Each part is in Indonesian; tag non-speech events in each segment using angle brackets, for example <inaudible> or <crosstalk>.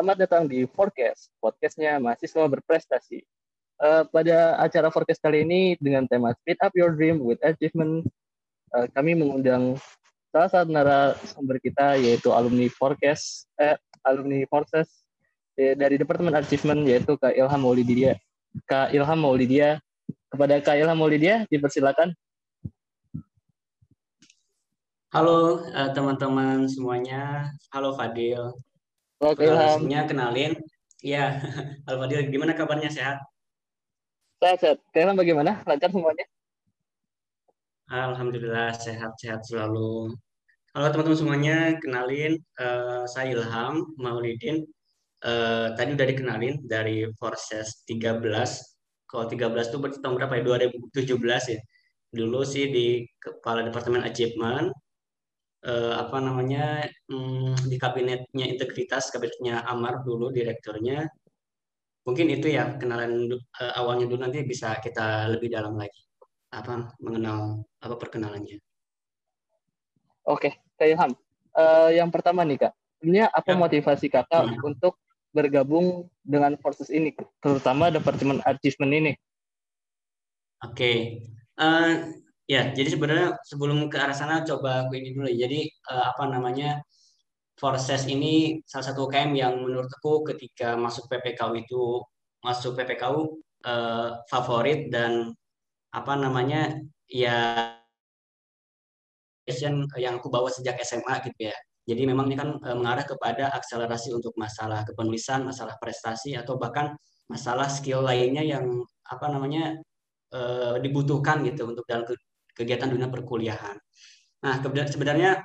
selamat datang di Forecast, podcastnya mahasiswa berprestasi. Uh, pada acara Forecast kali ini dengan tema Speed Up Your Dream with Achievement, uh, kami mengundang salah satu narasumber kita yaitu alumni Forecast, eh, alumni Forces eh, dari Departemen Achievement yaitu Kak Ilham Maulidia. Kak Ilham Maulidia, kepada Kak Ilham Maulidia dipersilakan. Halo teman-teman uh, semuanya, halo Fadil. Oke, Ilham. Kenalin, ya, <laughs> Halo Fadil, gimana kabarnya sehat? Sehat, sehat. Kalian bagaimana? Lancar semuanya? Alhamdulillah sehat-sehat selalu. Halo teman-teman semuanya, kenalin uh, saya Ilham Maulidin. Uh, tadi udah dikenalin dari Forces 13. Kalau 13 itu berarti tahun berapa ya? 2017 ya. Dulu sih di Kepala Departemen Achievement, eh, apa namanya hmm, di kabinetnya integritas kabinetnya Amar dulu direkturnya. Mungkin itu ya kenalan eh, awalnya dulu nanti bisa kita lebih dalam lagi apa mengenal apa perkenalannya. Oke Kak Ilham. Uh, yang pertama nih Kak. Sebenarnya apa ya. motivasi Kakak hmm. untuk bergabung dengan forces ini terutama departemen achievement ini? Oke. Uh, Ya, jadi sebenarnya sebelum ke arah sana coba aku ini dulu. Jadi uh, apa namanya Forces ini salah satu UKM yang menurutku ketika masuk PPKU itu masuk PPKU uh, eh, favorit dan apa namanya ya yang aku bawa sejak SMA gitu ya. Jadi memang ini kan uh, mengarah kepada akselerasi untuk masalah kepenulisan, masalah prestasi atau bahkan masalah skill lainnya yang apa namanya uh, dibutuhkan gitu untuk dalam kegiatan dunia perkuliahan. Nah, sebenarnya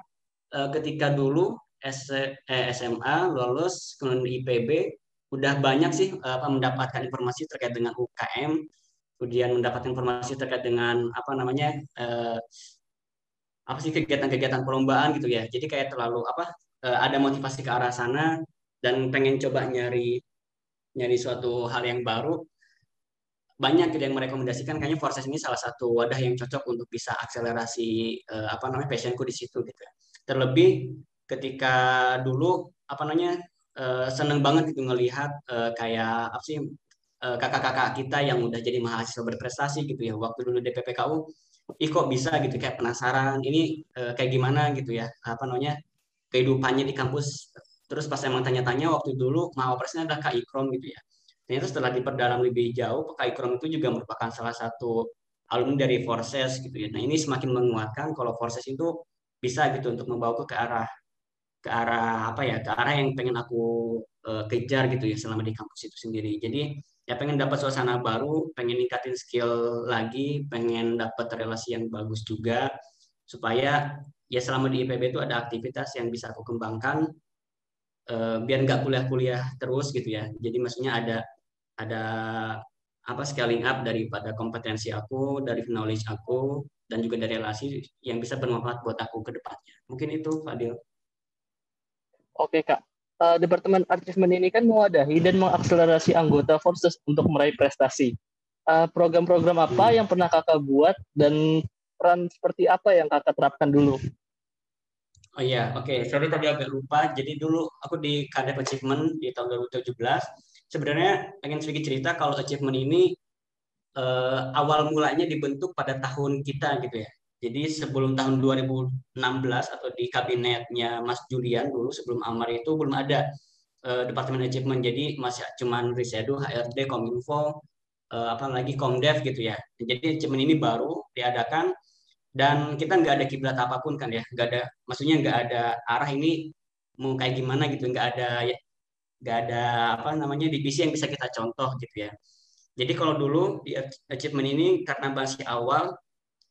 eh, ketika dulu SMA eh, lulus kemudian IPB udah banyak sih apa mendapatkan informasi terkait dengan UKM, kemudian mendapatkan informasi terkait dengan apa namanya eh, apa sih kegiatan-kegiatan perlombaan gitu ya. Jadi kayak terlalu apa ada motivasi ke arah sana dan pengen coba nyari nyari suatu hal yang baru banyak gitu yang merekomendasikan. Kayaknya Forces ini salah satu wadah yang cocok untuk bisa akselerasi uh, apa namanya passionku di situ gitu. Terlebih ketika dulu apa namanya uh, seneng banget gitu ngelihat uh, kayak apa sih kakak-kakak kita yang udah jadi mahasiswa berprestasi gitu ya. Waktu dulu DPPKU ih kok bisa? gitu kayak penasaran ini uh, kayak gimana? gitu ya. Apa namanya kehidupannya di kampus. Terus pas emang tanya-tanya waktu dulu mau presnya ada Kak Ikrom? gitu ya ternyata setelah diperdalam lebih jauh Pak Ikrom itu juga merupakan salah satu alumni dari Forces gitu ya. Nah ini semakin menguatkan kalau Forces itu bisa gitu untuk membawa ke arah ke arah apa ya ke arah yang pengen aku uh, kejar gitu ya selama di kampus itu sendiri. Jadi ya pengen dapat suasana baru, pengen ningkatin skill lagi, pengen dapat relasi yang bagus juga supaya ya selama di IPB itu ada aktivitas yang bisa aku kembangkan uh, biar nggak kuliah-kuliah terus gitu ya. Jadi maksudnya ada ada apa scaling up daripada kompetensi aku, dari knowledge aku, dan juga dari relasi yang bisa bermanfaat buat aku ke depannya. Mungkin itu, Fadil. Oke, Kak. Uh, Departemen Achievement ini kan mewadahi dan mengakselerasi anggota Forces untuk meraih prestasi. Eh, program-program uh, apa hmm. yang pernah kakak buat dan peran seperti apa yang kakak terapkan dulu? Oh iya, oke. Okay. Sorry tadi agak lupa. Jadi dulu aku di Kadep Achievement di tahun 2017 sebenarnya pengen sedikit cerita kalau achievement ini uh, awal mulanya dibentuk pada tahun kita gitu ya. Jadi sebelum tahun 2016 atau di kabinetnya Mas Julian dulu sebelum Amar itu belum ada uh, departemen achievement. Jadi masih cuman Risedo, HRD, Kominfo, uh, apa lagi Komdev gitu ya. Jadi achievement ini baru diadakan dan kita nggak ada kiblat apa pun kan ya, nggak ada, maksudnya nggak ada arah ini mau kayak gimana gitu, nggak ada nggak ada apa namanya divisi yang bisa kita contoh gitu ya. Jadi kalau dulu di achievement ini karena masih awal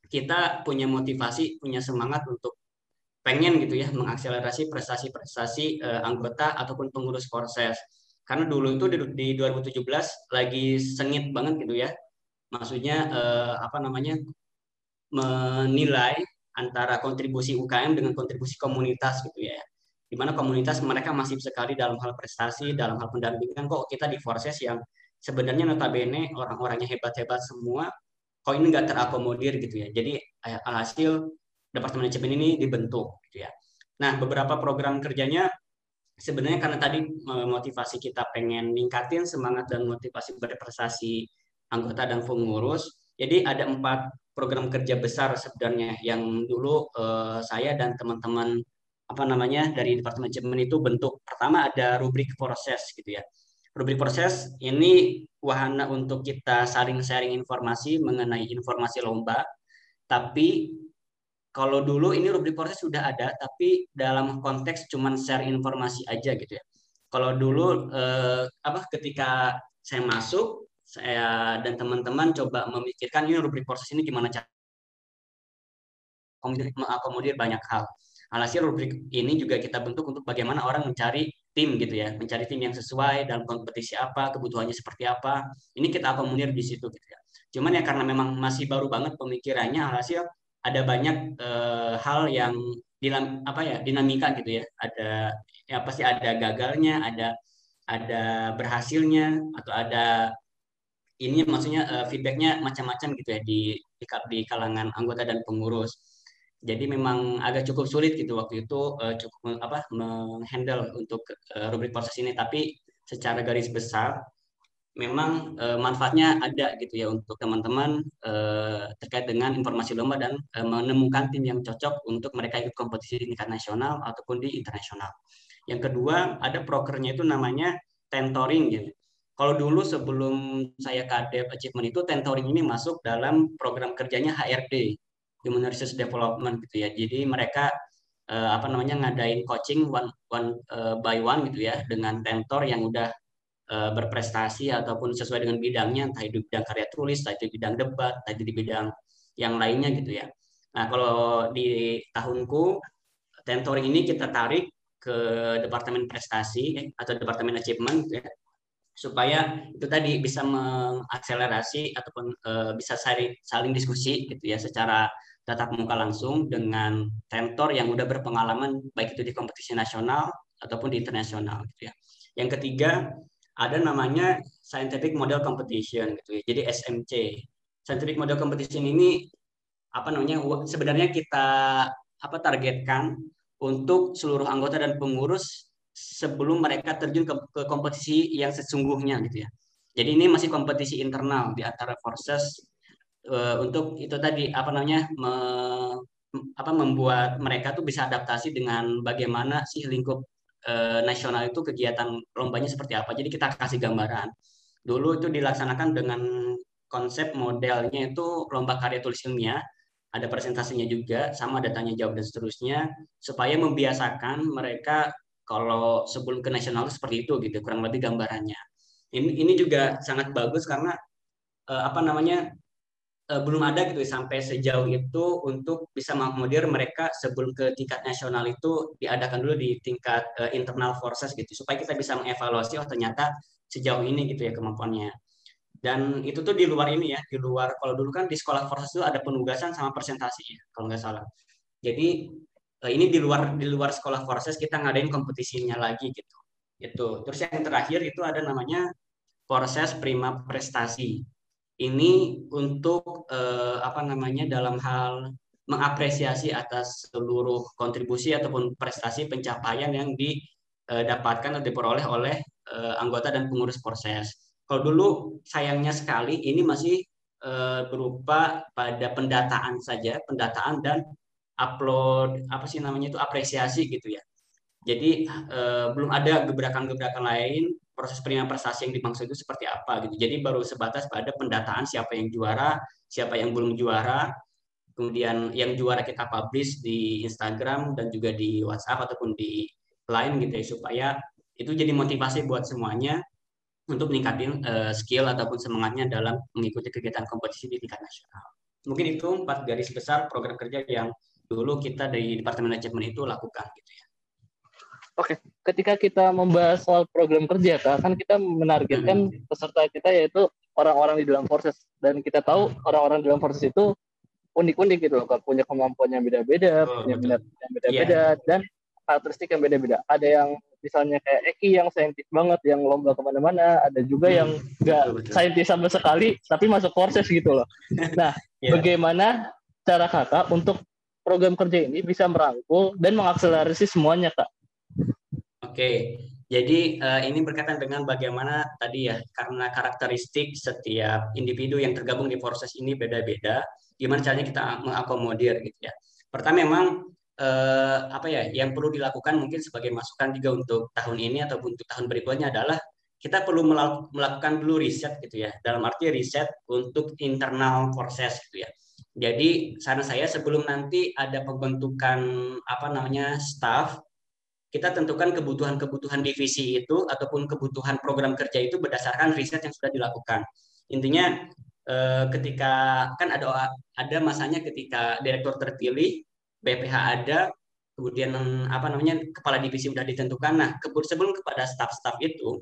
kita punya motivasi, punya semangat untuk pengen gitu ya mengakselerasi prestasi-prestasi uh, anggota ataupun pengurus proses. Karena dulu itu di, di 2017 lagi sengit banget gitu ya. Maksudnya uh, apa namanya menilai antara kontribusi UKM dengan kontribusi komunitas gitu ya di mana komunitas mereka masih sekali dalam hal prestasi, dalam hal pendampingan kok kita di Forces yang sebenarnya notabene orang-orangnya hebat-hebat semua, kok ini nggak terakomodir gitu ya. Jadi eh, alhasil Departemen Manajemen ini dibentuk gitu ya. Nah, beberapa program kerjanya sebenarnya karena tadi motivasi kita pengen ningkatin semangat dan motivasi berprestasi anggota dan pengurus. Jadi ada empat program kerja besar sebenarnya yang dulu uh, saya dan teman-teman apa namanya dari departemen manajemen itu bentuk. Pertama ada rubrik proses gitu ya. Rubrik proses ini wahana untuk kita saling sharing informasi mengenai informasi lomba. Tapi kalau dulu ini rubrik proses sudah ada, tapi dalam konteks cuman share informasi aja gitu ya. Kalau dulu eh, apa ketika saya masuk, saya dan teman-teman coba memikirkan ini rubrik proses ini gimana cara mengakomodir banyak hal. Alhasil rubrik ini juga kita bentuk untuk bagaimana orang mencari tim gitu ya, mencari tim yang sesuai dalam kompetisi apa, kebutuhannya seperti apa. Ini kita akomodir di situ gitu ya. Cuman ya karena memang masih baru banget pemikirannya, alhasil ada banyak uh, hal yang dinam, apa ya dinamika gitu ya ada ya pasti ada gagalnya ada ada berhasilnya atau ada ini maksudnya uh, feedbacknya macam-macam gitu ya di, di di kalangan anggota dan pengurus jadi memang agak cukup sulit gitu waktu itu uh, cukup apa menghandle untuk uh, rubrik proses ini tapi secara garis besar memang e, manfaatnya ada gitu ya untuk teman-teman e, terkait dengan informasi lomba dan e, menemukan tim yang cocok untuk mereka ikut kompetisi di tingkat nasional ataupun di internasional. Yang kedua ada prokernya itu namanya tentoring gitu. Kalau dulu sebelum saya kadep achievement itu tentoring ini masuk dalam program kerjanya HRD Human Resource Development gitu ya. Jadi mereka eh, apa namanya ngadain coaching one one uh, by one gitu ya dengan tentor yang udah Eh, berprestasi ataupun sesuai dengan bidangnya entah itu bidang karya tulis, entah itu bidang debat, entah itu di bidang yang lainnya gitu ya. Nah, kalau di tahunku tentoring ini kita tarik ke departemen prestasi atau departemen achievement ya, supaya itu tadi bisa mengakselerasi ataupun e, bisa saling, saling diskusi gitu ya secara tatap muka langsung dengan tentor yang udah berpengalaman baik itu di kompetisi nasional ataupun di internasional gitu ya. Yang ketiga ada namanya Scientific Model Competition gitu ya. Jadi SMC. Scientific Model Competition ini apa namanya sebenarnya kita apa targetkan untuk seluruh anggota dan pengurus sebelum mereka terjun ke, ke kompetisi yang sesungguhnya gitu ya. Jadi ini masih kompetisi internal di antara forces uh, untuk itu tadi apa namanya me, apa membuat mereka tuh bisa adaptasi dengan bagaimana sih lingkup eh, nasional itu kegiatan lombanya seperti apa. Jadi kita kasih gambaran. Dulu itu dilaksanakan dengan konsep modelnya itu lomba karya tulis ilmiah, ada presentasinya juga, sama ada tanya jawab dan seterusnya, supaya membiasakan mereka kalau sebelum ke nasional seperti itu gitu, kurang lebih gambarannya. Ini ini juga sangat bagus karena eh, apa namanya uh, belum ada gitu sampai sejauh itu untuk bisa mengakomodir mereka sebelum ke tingkat nasional itu diadakan dulu di tingkat uh, internal forces gitu supaya kita bisa mengevaluasi oh ternyata sejauh ini gitu ya kemampuannya. Dan itu tuh di luar ini ya di luar kalau dulu kan di sekolah forces itu ada penugasan sama presentasi ya kalau nggak salah. Jadi uh, ini di luar di luar sekolah forces kita ngadain kompetisinya lagi gitu itu terus yang terakhir itu ada namanya proses prima prestasi ini untuk eh, apa namanya dalam hal mengapresiasi atas seluruh kontribusi ataupun prestasi pencapaian yang didapatkan atau diperoleh oleh eh, anggota dan pengurus proses. Kalau dulu sayangnya sekali ini masih eh, berupa pada pendataan saja, pendataan dan upload apa sih namanya itu apresiasi gitu ya. Jadi eh, belum ada gebrakan-gebrakan lain proses penilaian prestasi yang dimaksud itu seperti apa gitu. Jadi baru sebatas pada pendataan siapa yang juara, siapa yang belum juara, kemudian yang juara kita publish di Instagram dan juga di WhatsApp ataupun di Line gitu ya supaya itu jadi motivasi buat semuanya untuk meningkatkan uh, skill ataupun semangatnya dalam mengikuti kegiatan kompetisi di tingkat nasional. Mungkin itu empat garis besar program kerja yang dulu kita dari Departemen Manajemen itu lakukan gitu ya. Oke, ketika kita membahas soal program kerja, Kak, kan kita menargetkan hmm. peserta kita yaitu orang-orang di dalam forces dan kita tahu orang-orang di dalam forces itu unik-unik gitu loh, Kak. punya kemampuan yang beda-beda, oh, punya minat yang beda-beda yeah. dan karakteristik yang beda-beda. Ada yang misalnya kayak Eki yang saintis banget, yang lomba ke mana-mana, ada juga hmm. yang nggak saintis sama sekali tapi masuk forces gitu loh. <laughs> Nah, yeah. bagaimana cara kakak untuk program kerja ini bisa merangkul dan mengakselerasi semuanya kak? Oke, jadi uh, ini berkaitan dengan bagaimana tadi ya, karena karakteristik setiap individu yang tergabung di proses ini beda-beda, gimana caranya kita mengakomodir gitu ya. Pertama memang uh, apa ya, yang perlu dilakukan mungkin sebagai masukan juga untuk tahun ini ataupun untuk tahun berikutnya adalah kita perlu melakukan dulu riset gitu ya. Dalam arti riset untuk internal proses gitu ya. Jadi saran saya sebelum nanti ada pembentukan apa namanya staff kita tentukan kebutuhan-kebutuhan divisi itu ataupun kebutuhan program kerja itu berdasarkan riset yang sudah dilakukan. Intinya eh, ketika kan ada ada masanya ketika direktur terpilih, BPH ada, kemudian apa namanya kepala divisi sudah ditentukan. Nah, sebelum kepada staf-staf itu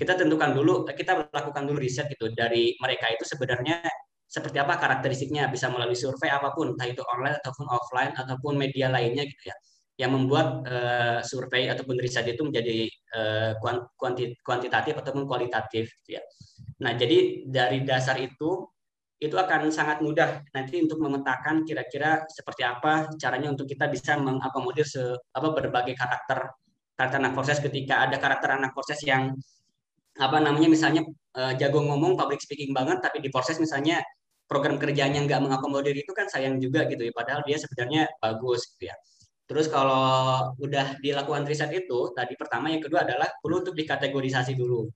kita tentukan dulu, kita lakukan dulu riset gitu dari mereka itu sebenarnya seperti apa karakteristiknya bisa melalui survei apa pun, entah itu online ataupun offline ataupun media lainnya gitu ya yang membuat uh, survei ataupun riset itu menjadi uh, kuantitatif ataupun kualitatif gitu ya. Nah, jadi dari dasar itu itu akan sangat mudah nanti untuk memetakan kira-kira seperti apa caranya untuk kita bisa mengakomodir se, apa berbagai karakter karakter anak proses ketika ada karakter anak proses yang apa namanya misalnya uh, jago ngomong public speaking banget tapi di proses misalnya program kerjanya nggak mengakomodir itu kan sayang juga gitu ya padahal dia sebenarnya bagus gitu ya Terus kalau udah dilakukan riset itu, tadi pertama yang kedua adalah perlu untuk dikategorisasi dulu.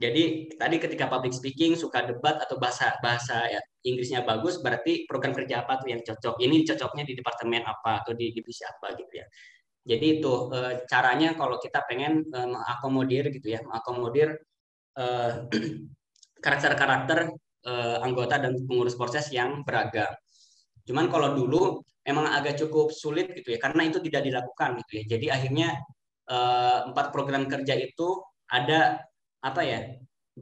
Jadi tadi ketika public speaking suka debat atau bahasa bahasa ya, Inggrisnya bagus, berarti program kerja apa tuh yang cocok? Ini cocoknya di departemen apa atau di divisi apa gitu ya. Jadi itu e, caranya kalau kita pengen e, mengakomodir gitu ya, mengakomodir eh, <clears throat> karakter-karakter e, anggota dan pengurus proses yang beragam. Cuman kalau dulu memang agak cukup sulit gitu ya karena itu tidak dilakukan gitu ya. Jadi akhirnya eh, empat program kerja itu ada apa ya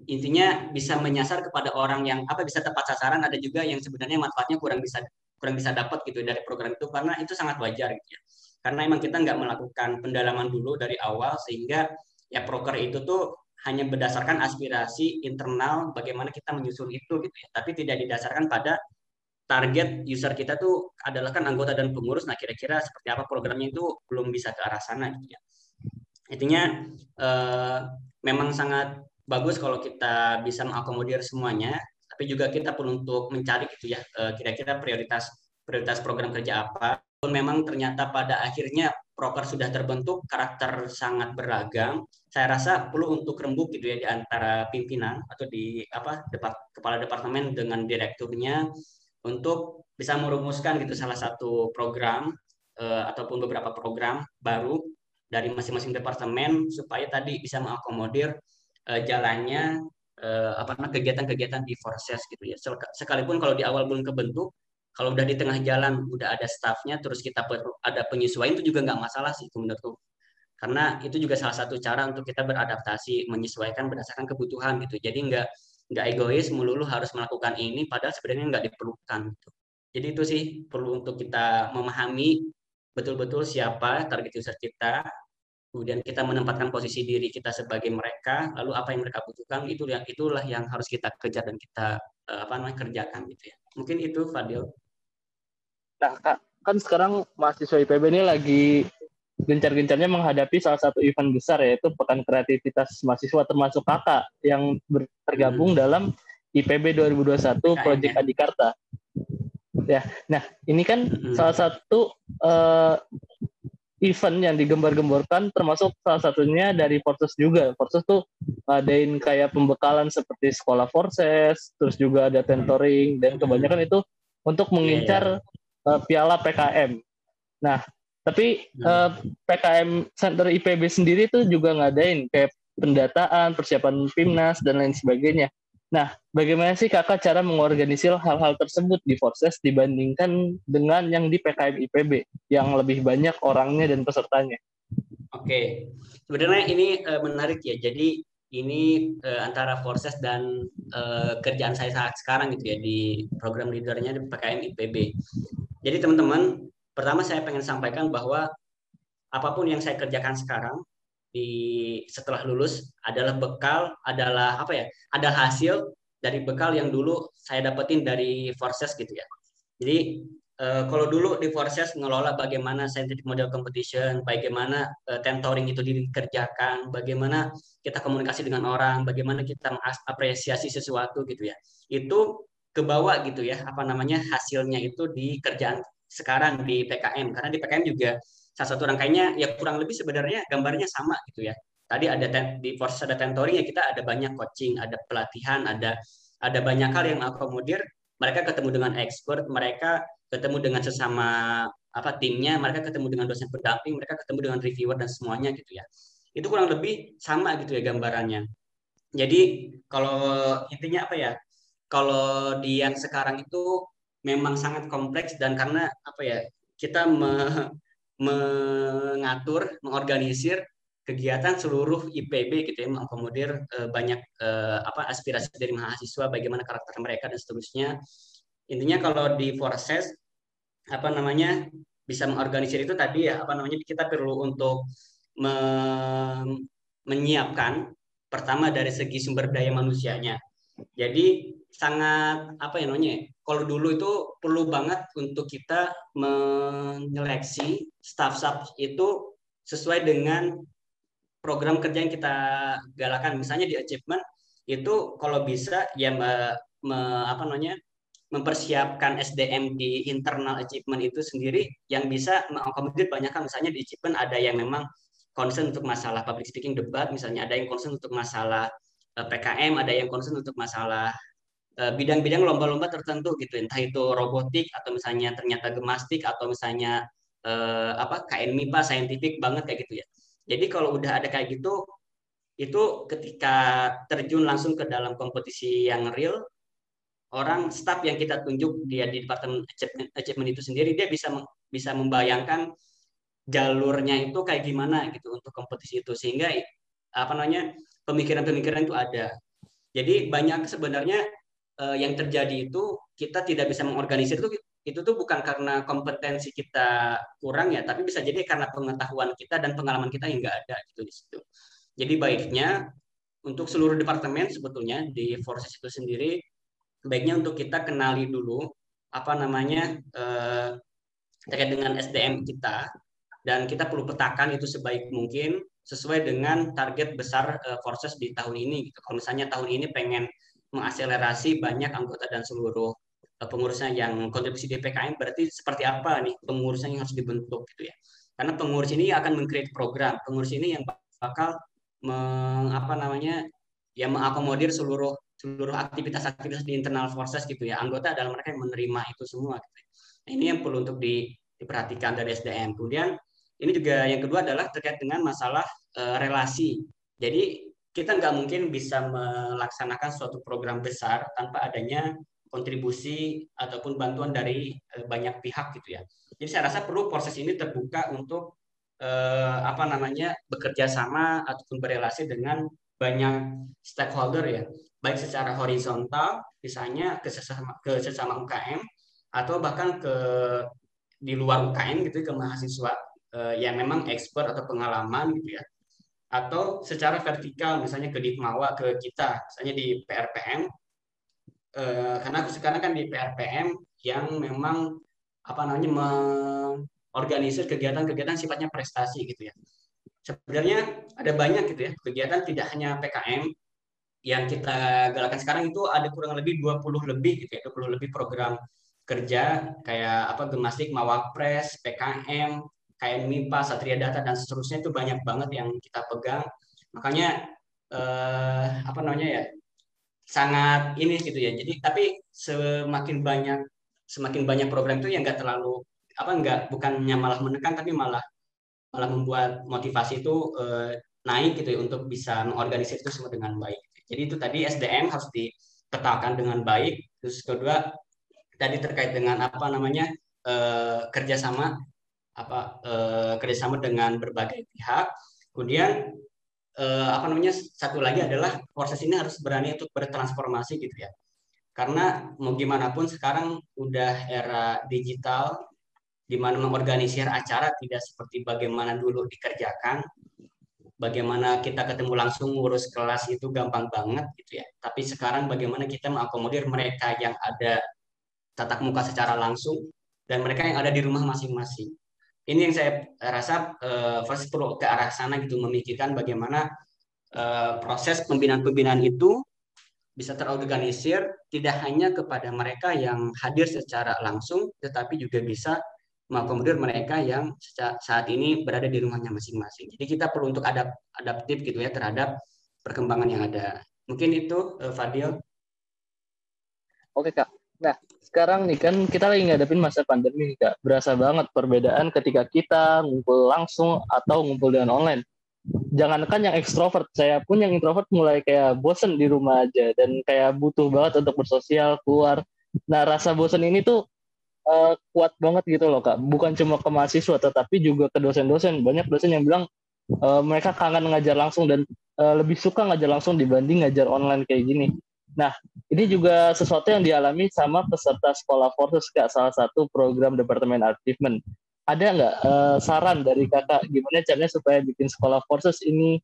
intinya bisa menyasar kepada orang yang apa bisa tepat sasaran. Ada juga yang sebenarnya manfaatnya kurang bisa kurang bisa dapat gitu dari program itu karena itu sangat wajar gitu ya. Karena emang kita nggak melakukan pendalaman dulu dari awal sehingga ya proker itu tuh hanya berdasarkan aspirasi internal bagaimana kita menyusun itu gitu ya. Tapi tidak didasarkan pada target user kita tuh adalah kan anggota dan pengurus. Nah, kira-kira seperti apa programnya itu belum bisa ke arah sana gitu ya. Intinya eh, memang sangat bagus kalau kita bisa mengakomodir semuanya, tapi juga kita perlu untuk mencari gitu ya eh, kira-kira prioritas prioritas program kerja apa. Pun memang ternyata pada akhirnya proker sudah terbentuk, karakter sangat beragam. Saya rasa perlu untuk rembuk gitu ya di antara pimpinan atau di apa depart, kepala departemen dengan direkturnya untuk bisa merumuskan gitu salah satu program uh, ataupun beberapa program baru dari masing-masing departemen supaya tadi bisa mengakomodir uh, jalannya uh, apa kegiatan-kegiatan di Forces gitu ya. Sekalipun kalau di awal belum kebentuk, kalau udah di tengah jalan udah ada staffnya, terus kita perlu ada penyesuaian itu juga nggak masalah sih menurutku. Karena itu juga salah satu cara untuk kita beradaptasi, menyesuaikan berdasarkan kebutuhan gitu. Jadi nggak nggak egois melulu harus melakukan ini padahal sebenarnya nggak diperlukan gitu. Jadi itu sih perlu untuk kita memahami betul-betul siapa target user kita, kemudian kita menempatkan posisi diri kita sebagai mereka, lalu apa yang mereka butuhkan itu yang itulah yang harus kita kejar dan kita eh, apa namanya kerjakan gitu ya. Mungkin itu Fadil. Nah, Kak, kan sekarang mahasiswa IPB ini lagi gencar-gencarnya menghadapi salah satu event besar yaitu Pekan Kreativitas Mahasiswa termasuk kakak yang tergabung hmm. dalam IPB 2021 Project Adikarta. Ya, nah ini kan hmm. salah satu uh, event yang digembar-gemborkan termasuk salah satunya dari Forces juga. Forces tuh ngadain kayak pembekalan seperti sekolah Forces, terus juga ada tentoring dan kebanyakan itu untuk mengincar yeah, yeah. Uh, piala PKM. Nah, tapi hmm. uh, eh, PKM Center IPB sendiri tuh juga ngadain kayak pendataan, persiapan PIMNAS dan lain sebagainya. Nah, bagaimana sih kakak cara mengorganisir hal-hal tersebut di Forces dibandingkan dengan yang di PKM IPB yang lebih banyak orangnya dan pesertanya? Oke, sebenarnya ini uh, menarik ya. Jadi ini uh, antara Forces dan uh, kerjaan saya saat sekarang gitu ya di program leadernya di PKM IPB. Jadi teman-teman Pertama saya pengen sampaikan bahwa apa pun yang saya kerjakan sekarang di setelah lulus adalah bekal, adalah apa ya? Ada hasil dari bekal yang dulu saya dapetin dari Forces gitu ya. Jadi uh, kalau dulu di Forces ngelola bagaimana scientific model competition, bagaimana uh, tentoring itu dikerjakan, bagaimana kita komunikasi dengan orang, bagaimana kita mengapresiasi sesuatu gitu ya. Itu kebawa gitu ya, apa namanya hasilnya itu di kerjaan sekarang di PKM karena di PKM juga salah satu rangkainya ya kurang lebih sebenarnya gambarnya sama gitu ya. Tadi ada di Forces ada tentoring ya kita ada banyak coaching, ada pelatihan, ada ada banyak hal yang akomodir mereka ketemu dengan expert, mereka ketemu dengan sesama apa timnya, mereka ketemu dengan dosen pendamping, mereka ketemu dengan reviewer dan semuanya gitu ya. Itu kurang lebih sama gitu ya gambarannya. Jadi kalau intinya apa ya? Kalau di yang sekarang itu memang sangat kompleks dan karena apa ya kita me, mengatur, mengorganisir kegiatan seluruh IPB gitu ya mengakomodir uh, banyak uh, apa aspirasi dari mahasiswa bagaimana karakter mereka dan seterusnya. Intinya kalau di proses apa namanya bisa mengorganisir itu tadi ya apa namanya kita perlu untuk me menyiapkan pertama dari segi sumber daya manusianya. Jadi sangat apa ya namanya kalau dulu itu perlu banget untuk kita menyeleksi staff-staff itu sesuai dengan program kerja yang kita galakan. Misalnya di achievement itu kalau bisa ya me, me, apa namanya mempersiapkan SDM di internal achievement itu sendiri yang bisa mengakomodir banyak kan misalnya di achievement ada yang memang concern untuk masalah public speaking debat misalnya ada yang concern untuk masalah eh, PKM ada yang concern untuk masalah bidang-bidang lomba-lomba tertentu gitu. Entah itu robotik atau misalnya ternyata gemastik atau misalnya uh, apa KN MIPA saintifik banget kayak gitu ya. Jadi kalau udah ada kayak gitu, itu ketika terjun langsung ke dalam kompetisi yang real, orang staff yang kita tunjuk dia di departemen achievement, achievement itu sendiri dia bisa bisa membayangkan jalurnya itu kayak gimana gitu untuk kompetisi itu. Sehingga apa namanya pemikiran-pemikiran itu ada. Jadi banyak sebenarnya eh, yang terjadi itu kita tidak bisa mengorganisir itu itu tuh bukan karena kompetensi kita kurang ya, tapi bisa jadi karena pengetahuan kita dan pengalaman kita yang nggak ada gitu di situ. Jadi baiknya untuk seluruh departemen sebetulnya di Forces itu sendiri baiknya untuk kita kenali dulu apa namanya eh, terkait dengan SDM kita dan kita perlu petakan itu sebaik mungkin sesuai dengan target besar eh, Forces di tahun ini. Gitu. Kalau misalnya tahun ini pengen mengakselerasi banyak anggota dan seluruh Eh, pengurusnya yang kontribusi di PKM berarti seperti apa nih pengurusnya yang harus dibentuk gitu ya. Karena pengurus ini akan mengcreate program, pengurus ini yang bakal meng, apa namanya yang mengakomodir seluruh seluruh aktivitas-aktivitas di internal forces gitu ya. Anggota adalah mereka yang menerima itu semua gitu. Ya. Nah, ini yang perlu untuk di, diperhatikan dari SDM. Kemudian ini juga yang kedua adalah terkait dengan masalah e, relasi. Jadi kita nggak mungkin bisa melaksanakan suatu program besar tanpa adanya kontribusi ataupun bantuan dari uh, banyak pihak gitu ya. Jadi saya rasa perlu proses ini terbuka untuk uh, apa namanya bekerja sama ataupun berelasi dengan banyak stakeholder ya, baik secara horizontal misalnya ke sesama ke sesama UKM atau bahkan ke di luar UKM gitu ke mahasiswa uh, yang memang expert atau pengalaman gitu ya atau secara vertikal misalnya ke Ditmawa ke kita misalnya di PRPM eh, karena sekarang kan di PRPM yang memang apa namanya mengorganisir kegiatan-kegiatan sifatnya prestasi gitu ya. Sebenarnya ada banyak gitu ya kegiatan tidak hanya PKM yang kita galakan sekarang itu ada kurang lebih 20 lebih gitu ya, 20 lebih program kerja kayak apa gemastik, mawapres, PKM, KN MIPA, Satria Data dan seterusnya itu banyak banget yang kita pegang. Makanya eh, apa namanya ya sangat ini gitu ya. Jadi tapi semakin banyak semakin banyak program itu yang enggak terlalu apa enggak bukannya malah menekan tapi malah malah membuat motivasi itu eh, naik gitu ya untuk bisa mengorganisir itu semua dengan baik. Jadi itu tadi SDM harus dipetakan dengan baik. Terus kedua tadi terkait dengan apa namanya eh, kerjasama apa eh, kerjasama dengan berbagai pihak. Kemudian eh, apa namanya satu lagi adalah proses ini harus berani untuk bertransformasi gitu ya karena mau gimana pun sekarang udah era digital di mana mengorganisir acara tidak seperti bagaimana dulu dikerjakan bagaimana kita ketemu langsung ngurus kelas itu gampang banget gitu ya tapi sekarang bagaimana kita mengakomodir mereka yang ada tatap muka secara langsung dan mereka yang ada di rumah masing-masing. Ini yang saya rasa uh, first perlu ke arah sana gitu memikirkan bagaimana uh, proses pembinaan-pembinaan itu bisa terorganisir tidak hanya kepada mereka yang hadir secara langsung tetapi juga bisa mengakomodir mereka yang saat ini berada di rumahnya masing-masing. Jadi kita perlu untuk adap adaptif gitu ya terhadap perkembangan yang ada. Mungkin itu uh, Fadil. Oke kak. Nah sekarang nih kan kita lagi ngadepin masa pandemi kak. Berasa banget perbedaan ketika kita ngumpul langsung atau ngumpul dengan online. Jangankan yang ekstrovert, saya pun yang introvert mulai kayak bosen di rumah aja dan kayak butuh banget untuk bersosial keluar. Nah rasa bosen ini tuh uh, kuat banget gitu loh kak. Bukan cuma ke mahasiswa, tetapi juga ke dosen-dosen. Banyak dosen yang bilang uh, mereka kangen ngajar langsung dan uh, lebih suka ngajar langsung dibanding ngajar online kayak gini. Nah, ini juga sesuatu yang dialami sama peserta sekolah Forces kak, salah satu program Departemen Achievement. Ada nggak uh, saran dari kakak gimana caranya supaya bikin sekolah Forces ini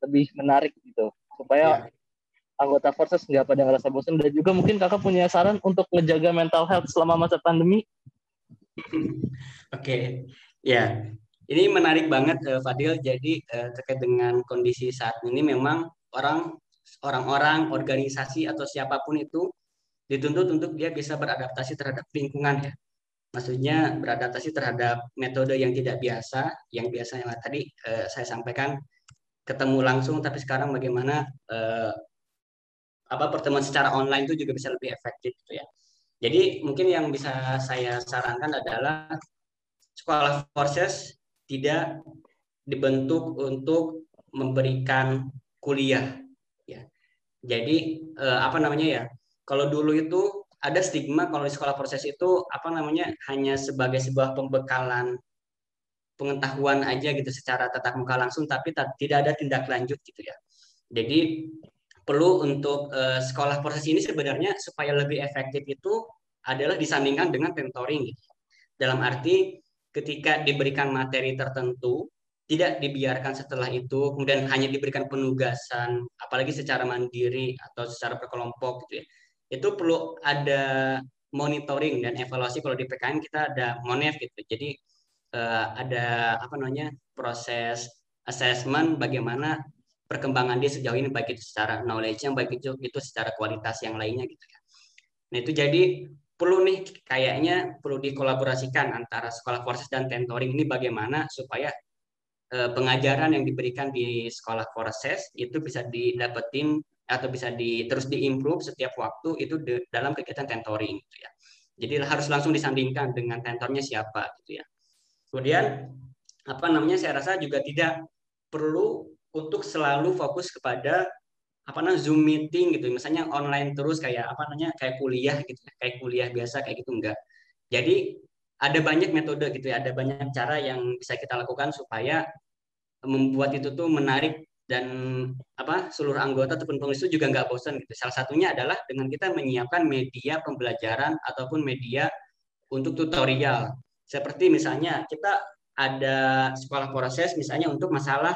lebih menarik gitu, supaya ya anggota Forces nggak pada ngerasa bosan dan juga mungkin kakak punya saran untuk ngejaga mental health selama masa pandemi. Oke, okay. ya ini menarik banget uh, Fadil. Jadi uh, terkait dengan kondisi saat ini memang orang orang-orang organisasi atau siapa pun itu dituntut untuk dia bisa beradaptasi terhadap lingkungan ya. Maksudnya beradaptasi terhadap metode yang tidak biasa, yang biasanya tadi uh, saya sampaikan ketemu langsung, tapi sekarang bagaimana uh, apa pertemuan secara online itu juga bisa lebih efektif gitu ya. Jadi mungkin yang bisa saya sarankan adalah sekolah forces tidak dibentuk untuk memberikan kuliah. Jadi eh, apa namanya ya? Kalau dulu itu ada stigma kalau di sekolah proses itu apa namanya hanya sebagai sebuah pembekalan pengetahuan aja gitu secara tatap muka langsung tapi tidak ada tindak lanjut gitu ya. Jadi perlu untuk uh, sekolah proses ini sebenarnya supaya lebih efektif itu adalah disandingkan dengan mentoring. Gitu. Dalam arti ketika diberikan materi tertentu tidak dibiarkan setelah itu kemudian hanya diberikan penugasan apalagi secara mandiri atau secara berkelompok gitu ya. Itu perlu ada monitoring dan evaluasi kalau di PKN kita ada monef gitu. Jadi uh, ada apa namanya proses assessment bagaimana perkembangan dia sejauh ini baik itu secara knowledge yang baik itu itu secara kualitas yang lainnya gitu ya. Nah itu jadi perlu nih kayaknya perlu dikolaborasikan antara sekolah forces dan tentoring ini bagaimana supaya eh, pengajaran yang diberikan di sekolah forces itu bisa didapetin atau bisa di terus diimprove setiap waktu itu de, dalam kegiatan tentoring gitu ya. Jadi harus langsung disandingkan dengan tentornya siapa gitu ya. Kemudian apa namanya saya rasa juga tidak perlu untuk selalu fokus kepada apa namanya Zoom meeting gitu. Misalnya online terus kayak apa namanya kayak kuliah gitu, kayak kuliah biasa kayak gitu enggak. Jadi ada banyak metode gitu ya, ada banyak cara yang bisa kita lakukan supaya membuat itu tuh menarik dan apa seluruh anggota ataupun pengurus itu juga nggak bosan gitu. Salah satunya adalah dengan kita menyiapkan media pembelajaran ataupun media untuk tutorial. Seperti misalnya kita ada sekolah proses misalnya untuk masalah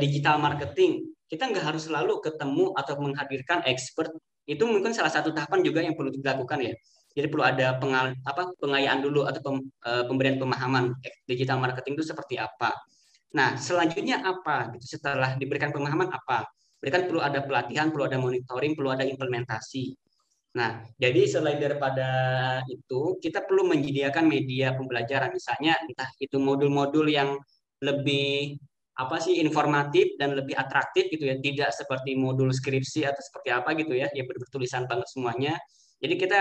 digital marketing, kita nggak harus selalu ketemu atau menghadirkan expert. Itu mungkin salah satu tahapan juga yang perlu dilakukan ya. Jadi perlu ada pengal, apa, pengayaan dulu atau pem, e, pemberian pemahaman digital marketing itu seperti apa. Nah, selanjutnya apa? Gitu. Setelah diberikan pemahaman apa? Berikan perlu ada pelatihan, perlu ada monitoring, perlu ada implementasi. Nah, jadi selain daripada itu, kita perlu menyediakan media pembelajaran, misalnya entah itu modul-modul yang lebih apa sih informatif dan lebih atraktif gitu ya tidak seperti modul skripsi atau seperti apa gitu ya ya bertulisan banget semuanya jadi kita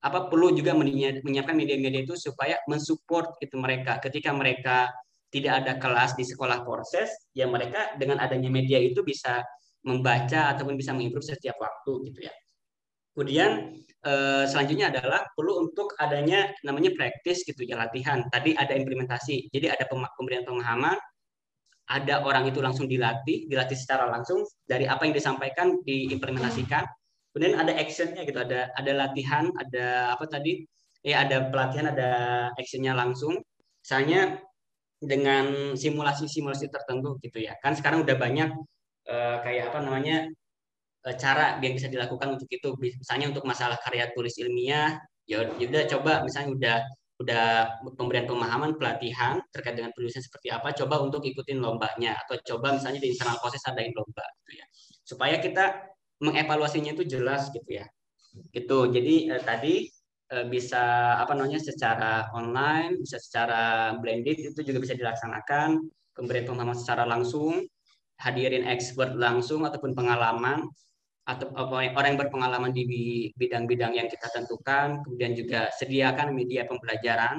apa perlu juga menyiapkan media-media itu supaya mensupport itu mereka ketika mereka tidak ada kelas di sekolah proses ya mereka dengan adanya media itu bisa membaca ataupun bisa mengimprove setiap waktu gitu ya kemudian eh, selanjutnya adalah perlu untuk adanya namanya praktis gitu ya latihan tadi ada implementasi jadi ada pemberian pemahaman ada orang itu langsung dilatih, dilatih secara langsung dari apa yang disampaikan diimplementasikan. Kemudian ada actionnya gitu, ada ada latihan, ada apa tadi? Ya ada pelatihan, ada actionnya langsung. Misalnya dengan simulasi-simulasi tertentu gitu ya. Kan sekarang udah banyak uh, kayak apa namanya uh, cara yang bisa dilakukan untuk itu. Misalnya untuk masalah karya tulis ilmiah, ya, ya udah coba misalnya udah udah pemberian pemahaman pelatihan terkait dengan penulisan seperti apa coba untuk ikutin lombanya atau coba misalnya di internal proses adain lomba gitu ya supaya kita mengevaluasinya itu jelas gitu ya. Gitu. Jadi eh, tadi eh, bisa apa namanya secara online bisa secara blended itu juga bisa dilaksanakan. Pemberian pemahaman secara langsung hadirin expert langsung ataupun pengalaman atau orang yang berpengalaman di bidang-bidang yang kita tentukan, kemudian juga sediakan media pembelajaran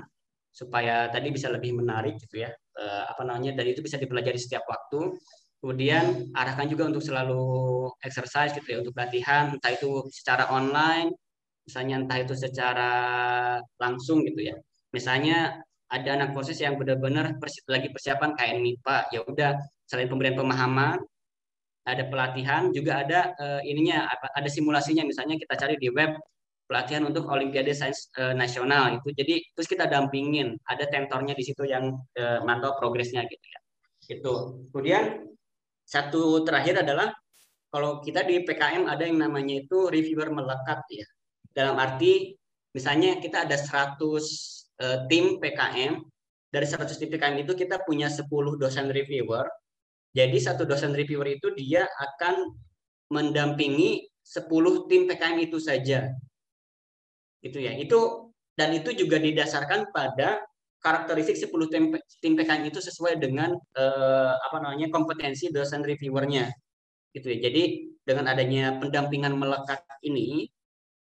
supaya tadi bisa lebih menarik gitu ya, eh, apa namanya, dan itu bisa dipelajari setiap waktu. Kemudian arahkan juga untuk selalu exercise gitu ya, untuk latihan, entah itu secara online, misalnya entah itu secara langsung gitu ya. Misalnya ada anak proses yang benar-benar lagi persiapan kayak MIPA, ya udah selain pemberian pemahaman, ada pelatihan, juga ada uh, ininya ada simulasinya misalnya kita cari di web pelatihan untuk Olimpiade Sains uh, Nasional itu. Jadi terus kita dampingin, ada tentornya di situ yang uh, mantau progresnya gitu ya. Itu. Kemudian satu terakhir adalah kalau kita di PKM ada yang namanya itu reviewer melekat ya. Dalam arti misalnya kita ada 100 uh, tim PKM dari 100 tim PKM itu kita punya 10 dosen reviewer jadi satu dosen reviewer itu dia akan mendampingi 10 tim PKM itu saja. Itu ya. Itu dan itu juga didasarkan pada karakteristik 10 tim, tim PKM itu sesuai dengan eh, apa namanya kompetensi dosen reviewernya. Gitu ya. Jadi dengan adanya pendampingan melekat ini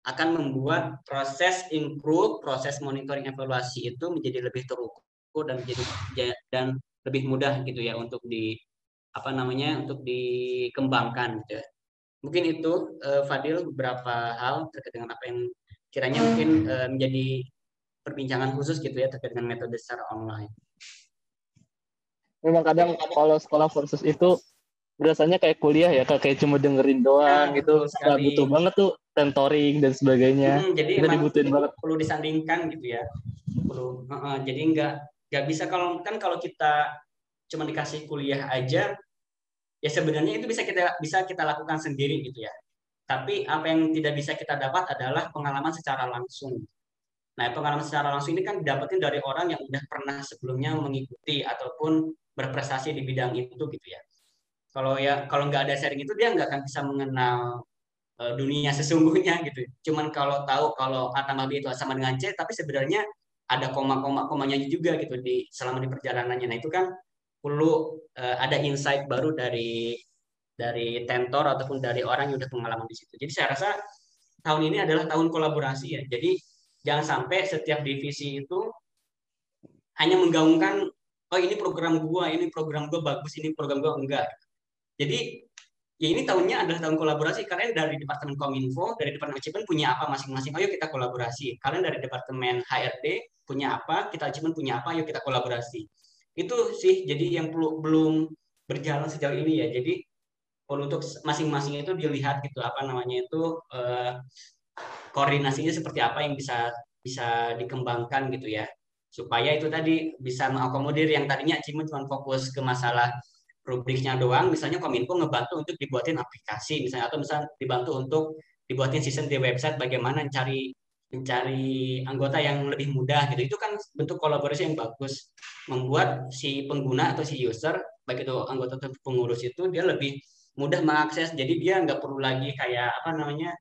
akan membuat proses improve, proses monitoring evaluasi itu menjadi lebih terukur dan menjadi dan lebih mudah gitu ya untuk di apa namanya untuk dikembangkan gitu ya. Mungkin itu uh, Fadil beberapa hal terkait dengan apa yang kiranya mungkin uh, menjadi perbincangan khusus gitu ya terkait dengan metode secara online. Memang kadang kalau sekolah kursus itu biasanya kayak kuliah ya kayak cuma dengerin doang nah, gitu nggak butuh banget tuh tentoring dan sebagainya hmm, jadi itu dibutuhin banget perlu disandingkan gitu ya perlu uh, uh, jadi nggak nggak bisa kalau kan kalau kita cuma dikasih kuliah aja ya sebenarnya itu bisa kita bisa kita lakukan sendiri gitu ya. Tapi apa yang tidak bisa kita dapat adalah pengalaman secara langsung. Nah, pengalaman secara langsung ini kan didapetin dari orang yang udah pernah sebelumnya mengikuti ataupun berprestasi di bidang itu gitu ya. Kalau ya kalau nggak ada sharing itu dia nggak akan bisa mengenal uh, dunia sesungguhnya gitu. Cuman kalau tahu kalau A tambah B itu sama dengan C, tapi sebenarnya ada koma-koma komanya juga gitu di selama di perjalanannya. Nah itu kan perlu uh, ada insight baru dari dari tentor ataupun dari orang yang udah pengalaman di situ. Jadi saya rasa tahun ini adalah tahun kolaborasi ya. Jadi jangan sampai setiap divisi itu hanya menggaungkan oh ini program gua, ini program gua bagus, ini program gua enggak. Jadi ya ini tahunnya adalah tahun kolaborasi. Kalian dari Departemen Kominfo, dari Departemen Achievement punya apa masing-masing. Ayo kita kolaborasi. Kalian dari Departemen HRD punya apa, kita Achievement punya apa, ayo kita kolaborasi itu sih jadi yang belum berjalan sejauh ini ya jadi untuk masing-masing itu dilihat gitu apa namanya itu eh, koordinasinya seperti apa yang bisa bisa dikembangkan gitu ya. Supaya itu tadi bisa mengakomodir yang tadinya cuma cuma fokus ke masalah rubriknya doang misalnya kominfo ngebantu untuk dibuatin aplikasi misalnya atau misalnya dibantu untuk dibuatin sistem di website bagaimana cari mencari anggota yang lebih mudah gitu. Itu kan bentuk kolaborasi yang bagus. Membuat si pengguna atau si user baik itu anggota atau pengurus itu dia lebih mudah mengakses. Jadi dia nggak perlu lagi kayak apa namanya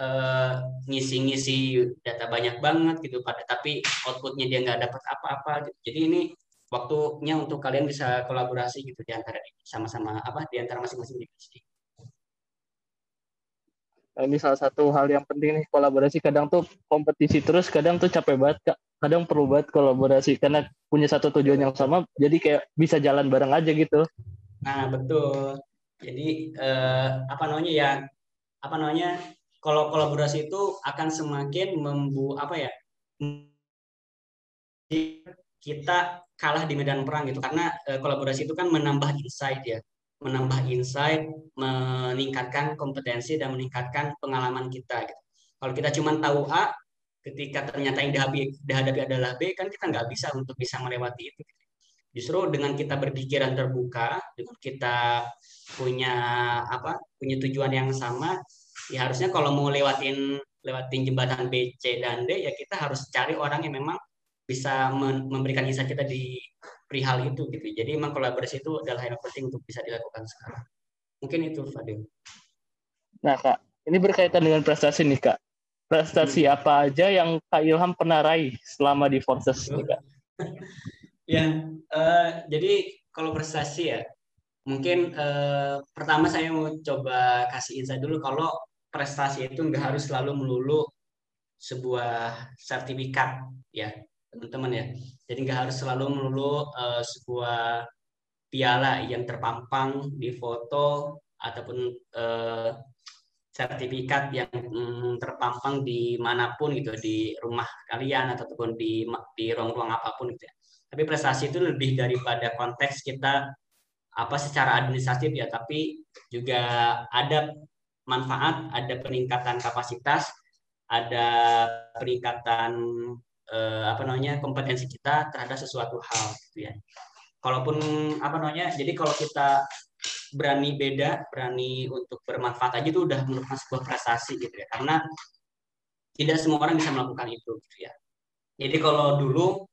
eh, ngisi-ngisi data banyak banget gitu pada tapi outputnya dia nggak dapat apa-apa gitu. jadi ini waktunya untuk kalian bisa kolaborasi gitu di antara sama-sama apa di antara masing-masing divisi. Ini salah satu hal yang penting nih kolaborasi. Kadang tuh kompetisi terus kadang tuh capek banget kak. Kadang perlu banget kolaborasi karena punya satu tujuan yang sama jadi kayak bisa jalan bareng aja gitu. Nah betul. Jadi eh, apa namanya ya apa namanya kalau kolaborasi itu akan semakin membu apa ya kita kalah di medan perang gitu karena eh, kolaborasi itu kan menambah insight ya menambah insight, meningkatkan kompetensi dan meningkatkan pengalaman kita. Gitu. Kalau kita cuma tahu A, ketika ternyata yang dihadapi, dihadapi adalah B, kan kita nggak bisa untuk bisa melewati itu. Justru dengan kita berpikiran terbuka, dengan kita punya apa, punya tujuan yang sama, ya harusnya kalau mau lewatin lewatin jembatan B, C, dan D, ya kita harus cari orang yang memang bisa memberikan insight kita di perihal itu gitu. Jadi memang kolaborasi itu adalah yang penting untuk bisa dilakukan sekarang. Mungkin itu Fadil. Nah kak, ini berkaitan dengan prestasi nih kak. Prestasi hmm. apa aja yang Kak Ilham pernah raih selama di Forces nih kak? <laughs> ya, uh, jadi kalau prestasi ya, mungkin uh, pertama saya mau coba kasih insight dulu kalau prestasi itu nggak harus selalu melulu sebuah sertifikat ya teman-teman ya. Jadi nggak harus selalu melulu uh, sebuah piala yang terpampang di foto ataupun uh, sertifikat yang mm, terpampang di mana pun gitu di rumah kalian ataupun di di ruang-ruang apa pun gitu ya. Tapi prestasi itu lebih daripada konteks kita apa secara administratif ya, tapi juga ada manfaat, ada peningkatan kapasitas, ada peningkatan eh, apa namanya kompetensi kita terhadap sesuatu hal gitu ya. Kalaupun apa namanya, jadi kalau kita berani beda, berani untuk bermanfaat aja itu udah merupakan sebuah prestasi gitu ya. Karena tidak semua orang bisa melakukan itu gitu ya. Jadi kalau dulu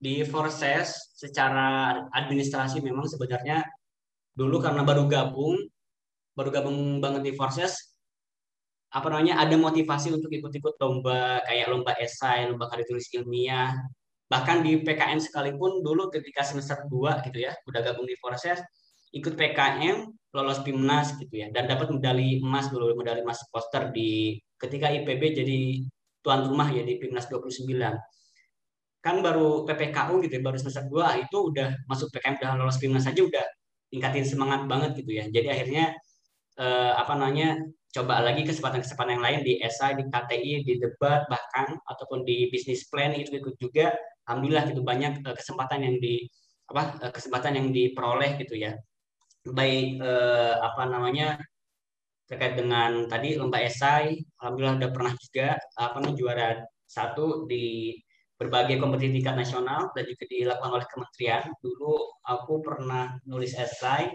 di Forces secara administrasi memang sebenarnya dulu karena baru gabung, baru gabung banget di Forces, apa namanya ada motivasi untuk ikut-ikut lomba kayak lomba esai, lomba karya tulis ilmiah. Bahkan di PKN sekalipun dulu ketika semester 2 gitu ya, udah gabung di Forces, ikut PKM, lolos PIMNAS gitu ya, dan dapat medali emas dulu, medali emas poster di ketika IPB jadi tuan rumah ya di PIMNAS 29. Kan baru PPKU gitu ya, baru semester 2 itu udah masuk PKM udah lolos PIMNAS aja udah tingkatin semangat banget gitu ya. Jadi akhirnya eh, apa namanya coba lagi kesempatan-kesempatan yang lain di SI, di KTI, di debat bahkan ataupun di bisnis plan itu ikut juga. Alhamdulillah gitu banyak uh, kesempatan yang di apa uh, kesempatan yang diperoleh gitu ya. Baik uh, apa namanya terkait dengan tadi lomba esai, alhamdulillah udah pernah juga apa namanya juara satu di berbagai kompetisi tingkat nasional dan juga dilakukan oleh kementerian. Dulu aku pernah nulis esai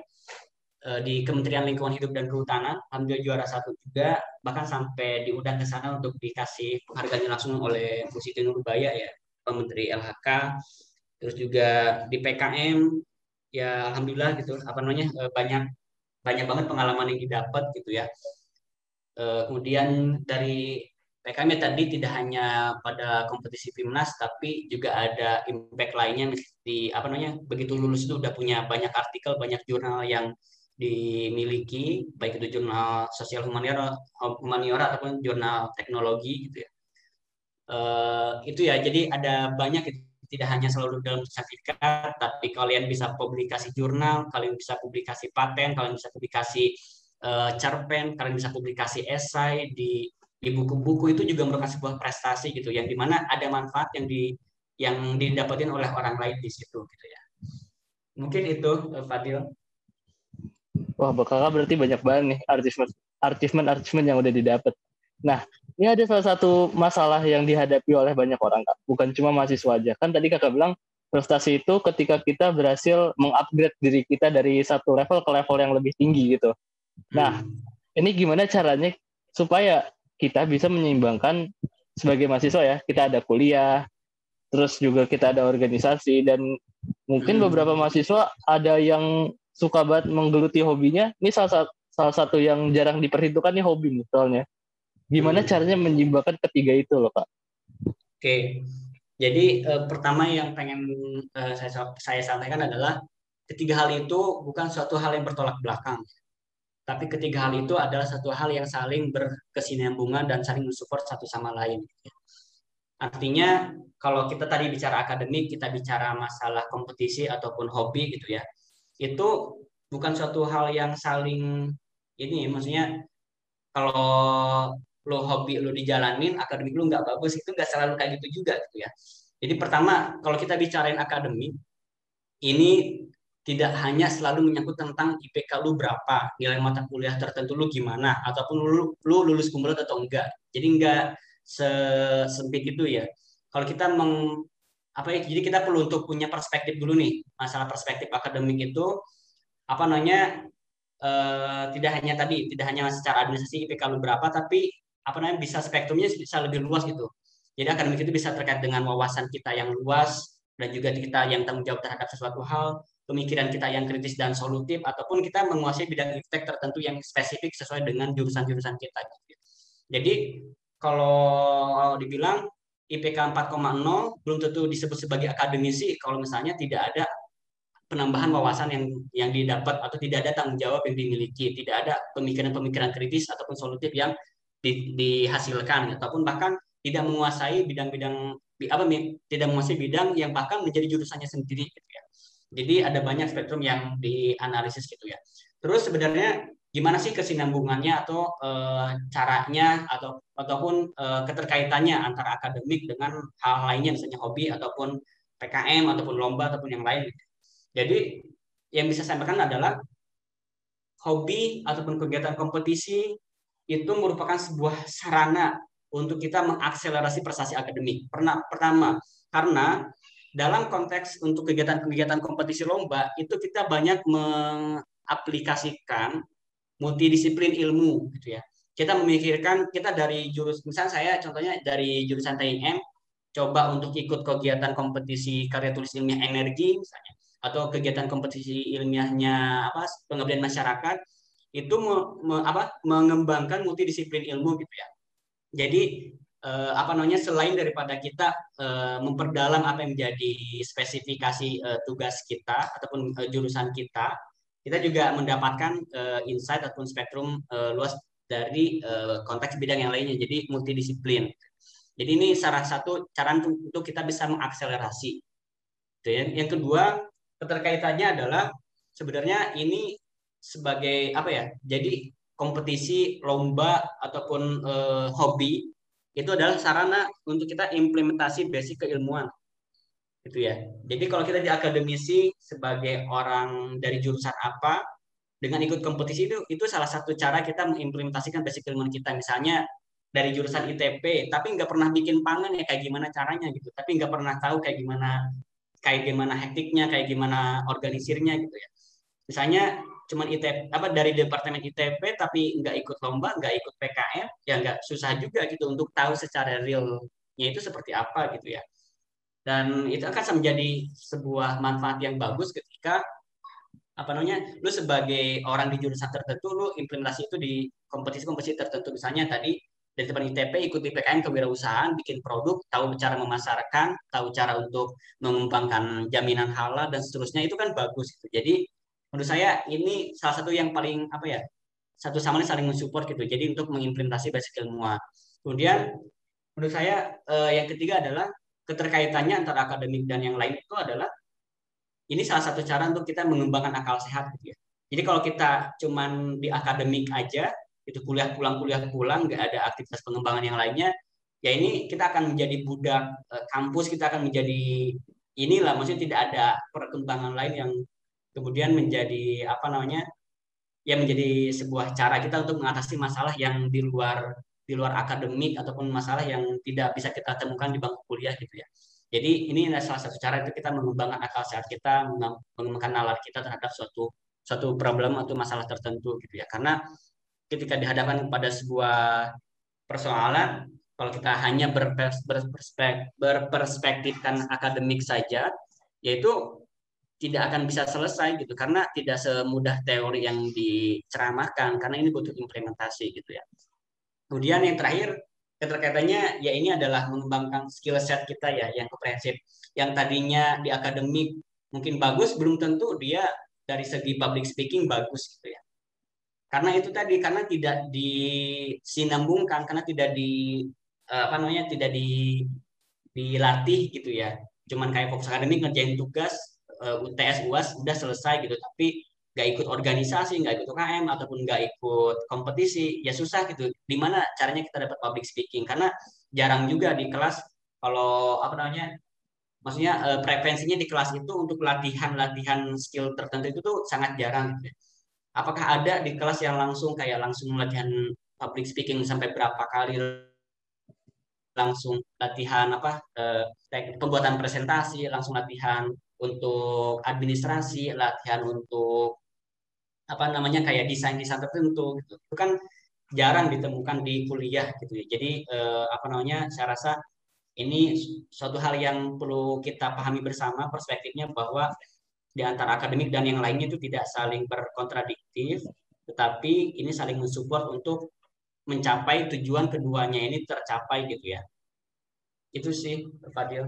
di Kementerian Lingkungan Hidup dan Kehutanan, ambil juara satu juga, bahkan sampai diundang ke sana untuk dikasih penghargaan langsung oleh Bu Siti Nurbaya ya, Menteri LHK, terus juga di PKM, ya alhamdulillah gitu, apa namanya eh, banyak banyak banget pengalaman yang didapat gitu ya. Eh, kemudian dari PKM ya tadi tidak hanya pada kompetisi Pimnas tapi juga ada impact lainnya di apa namanya begitu lulus itu udah punya banyak artikel banyak jurnal yang dimiliki baik itu jurnal sosial humaniora, humaniora ataupun jurnal teknologi gitu ya. Uh, itu ya jadi ada banyak tidak hanya selalu dalam sertifikat tapi kalian bisa publikasi jurnal kalian bisa publikasi paten kalian bisa publikasi uh, cerpen kalian bisa publikasi esai di di buku-buku. Itu juga merupakan sebuah prestasi gitu yang di mana ada manfaat yang di yang didapatin oleh orang lain di situ gitu ya. Mungkin itu Fadil Wah, kakak berarti banyak banget nih artismen artismen artismen yang udah didapat. Nah, ini ada salah satu masalah yang dihadapi oleh banyak orang, Kak. Bukan cuma mahasiswa aja. Kan tadi kakak bilang prestasi itu ketika kita berhasil mengupgrade diri kita dari satu level ke level yang lebih tinggi gitu. Nah, hmm. ini gimana caranya supaya kita bisa menyeimbangkan sebagai mahasiswa ya, kita ada kuliah, terus juga kita ada organisasi dan mungkin hmm. beberapa mahasiswa ada yang suka banget menggeluti hobinya, ini salah satu salah satu yang jarang diperhitungkan nih hobi misalnya. Gimana hmm. caranya menyimbangkan ketiga itu loh, Pak? Oke. Jadi eh, pertama yang pengen eh, saya saya sampaikan adalah ketiga hal itu bukan suatu hal yang bertolak belakang. Tapi ketiga hal itu adalah satu hal yang saling berkesinambungan dan saling mensupport satu sama lain. Artinya kalau kita tadi bicara akademik, kita bicara masalah kompetisi ataupun hobi gitu ya itu bukan suatu hal yang saling ini maksudnya kalau lo hobi lo dijalanin akademik lo nggak bagus itu nggak selalu kayak gitu juga gitu ya jadi pertama kalau kita bicarain akademik ini tidak hanya selalu menyangkut tentang IPK lu berapa, nilai mata kuliah tertentu lu gimana, ataupun lu, lu lulus kumulot atau enggak. Jadi enggak sesempit itu ya. Kalau kita meng, apa ya jadi kita perlu untuk punya perspektif dulu nih masalah perspektif akademik itu apa namanya eh, tidak hanya tadi tidak hanya secara administrasi IPK lu berapa tapi apa namanya bisa spektrumnya bisa lebih luas gitu Jadi akademik itu bisa terkait dengan wawasan kita yang luas dan juga kita yang tanggung jawab terhadap sesuatu hal, pemikiran kita yang kritis dan solutif, ataupun kita menguasai bidang iptek tertentu yang spesifik sesuai dengan jurusan-jurusan kita. Jadi kalau dibilang IPK 4,0 belum tentu disebut sebagai akademisi kalau misalnya tidak ada penambahan wawasan yang yang didapat atau tidak ada tanggung jawab yang dimiliki, tidak ada pemikiran-pemikiran kritis ataupun solutif yang di, dihasilkan ataupun bahkan tidak menguasai bidang-bidang apa tidak menguasai bidang yang bahkan menjadi jurusannya sendiri gitu ya. Jadi ada banyak spektrum yang dianalisis gitu ya. Terus sebenarnya gimana sih kesinambungannya atau e, caranya atau ataupun e, keterkaitannya antara akademik dengan hal lainnya misalnya hobi ataupun PKM ataupun lomba ataupun yang lain. Jadi yang bisa saya sampaikan adalah hobi ataupun kegiatan kompetisi itu merupakan sebuah sarana untuk kita mengakselerasi prestasi akademik. Pernah pertama karena dalam konteks untuk kegiatan-kegiatan kompetisi lomba itu kita banyak mengaplikasikan multidisiplin ilmu gitu ya. Kita memikirkan kita dari jurus misalnya saya contohnya dari jurusan TIM coba untuk ikut kegiatan kompetisi karya tulis ilmiah energi misalnya atau kegiatan kompetisi ilmiahnya apa pengabdian masyarakat itu me, me, apa mengembangkan multidisiplin ilmu gitu ya. Jadi eh, apa namanya selain daripada kita eh, memperdalam apa yang menjadi spesifikasi eh, tugas kita ataupun eh, jurusan kita kita juga mendapatkan uh, insight ataupun spektrum uh, luas dari uh, konteks bidang yang lainnya. Jadi multidisiplin. Jadi ini salah satu cara untuk kita bisa mengakselerasi. Gitu ya. Yang kedua, keterkaitannya adalah sebenarnya ini sebagai apa ya? Jadi kompetisi, lomba ataupun uh, hobi itu adalah sarana untuk kita implementasi basic keilmuan gitu ya. Jadi kalau kita di akademisi sebagai orang dari jurusan apa dengan ikut kompetisi itu itu salah satu cara kita mengimplementasikan basic ilmu kita. Misalnya dari jurusan ITP tapi nggak pernah bikin pangan ya kayak gimana caranya gitu. Tapi nggak pernah tahu kayak gimana kayak gimana hektiknya kayak gimana organisirnya gitu ya. Misalnya cuman ITP apa dari departemen ITP tapi nggak ikut lomba nggak ikut PKM ya nggak susah juga gitu untuk tahu secara realnya itu seperti apa gitu ya dan itu akan menjadi sebuah manfaat yang bagus ketika apa namanya lu sebagai orang di jurusan tertentu lu implementasi itu di kompetisi-kompetisi tertentu. Misalnya tadi dari teman ITP ikut PKN kewirausahaan bikin produk tahu cara memasarkan tahu cara untuk mengembangkan jaminan halal dan seterusnya. Itu kan bagus gitu. jadi menurut saya ini salah satu yang paling apa ya satu sama lain saling mensupport gitu. Jadi untuk mengimplementasi basic ilmuwan. Kemudian menurut saya eh, yang ketiga adalah keterkaitannya antara akademik dan yang lain itu adalah ini salah satu cara untuk kita mengembangkan akal sehat gitu ya. Jadi kalau kita cuman di akademik aja, itu kuliah pulang kuliah pulang nggak ada aktivitas pengembangan yang lainnya, ya ini kita akan menjadi budak eh, kampus, kita akan menjadi inilah maksudnya tidak ada perkembangan lain yang kemudian menjadi apa namanya ya menjadi sebuah cara kita untuk mengatasi masalah yang di luar di luar akademik ataupun masalah yang tidak bisa kita temukan di bangku kuliah gitu ya. Jadi ini adalah salah satu cara itu kita mengembangkan akal sehat kita, mengembangkan nalar kita terhadap suatu suatu problem atau masalah tertentu gitu ya. Karena ketika dihadapkan pada sebuah persoalan, kalau kita hanya berperspektif, berperspektifkan akademik saja, yaitu tidak akan bisa selesai gitu karena tidak semudah teori yang diceramahkan karena ini butuh implementasi gitu ya. Kemudian yang terakhir keterkaitannya ya ini adalah mengembangkan skill set kita ya yang komprehensif. Yang tadinya di akademik mungkin bagus belum tentu dia dari segi public speaking bagus gitu ya. Karena itu tadi karena tidak disinambungkan karena tidak di eh, apa namanya tidak di dilatih gitu ya. Cuman kayak fokus akademik ngerjain tugas UTS eh, UAS udah selesai gitu tapi nggak ikut organisasi, nggak ikut UKM ataupun nggak ikut kompetisi, ya susah gitu. Di mana caranya kita dapat public speaking? Karena jarang juga di kelas kalau apa namanya, maksudnya eh, preferensinya di kelas itu untuk latihan-latihan skill tertentu itu tuh sangat jarang. Gitu. Ya. Apakah ada di kelas yang langsung kayak langsung latihan public speaking sampai berapa kali langsung latihan apa eh, pembuatan presentasi, langsung latihan untuk administrasi, latihan untuk apa namanya kayak desain-desain tertentu gitu. Itu kan jarang ditemukan di kuliah gitu ya. Jadi eh, apa namanya saya rasa ini suatu hal yang perlu kita pahami bersama perspektifnya bahwa di antara akademik dan yang lainnya itu tidak saling berkontradiktif, tetapi ini saling mensupport untuk mencapai tujuan keduanya ini tercapai gitu ya. Itu sih, Fadil.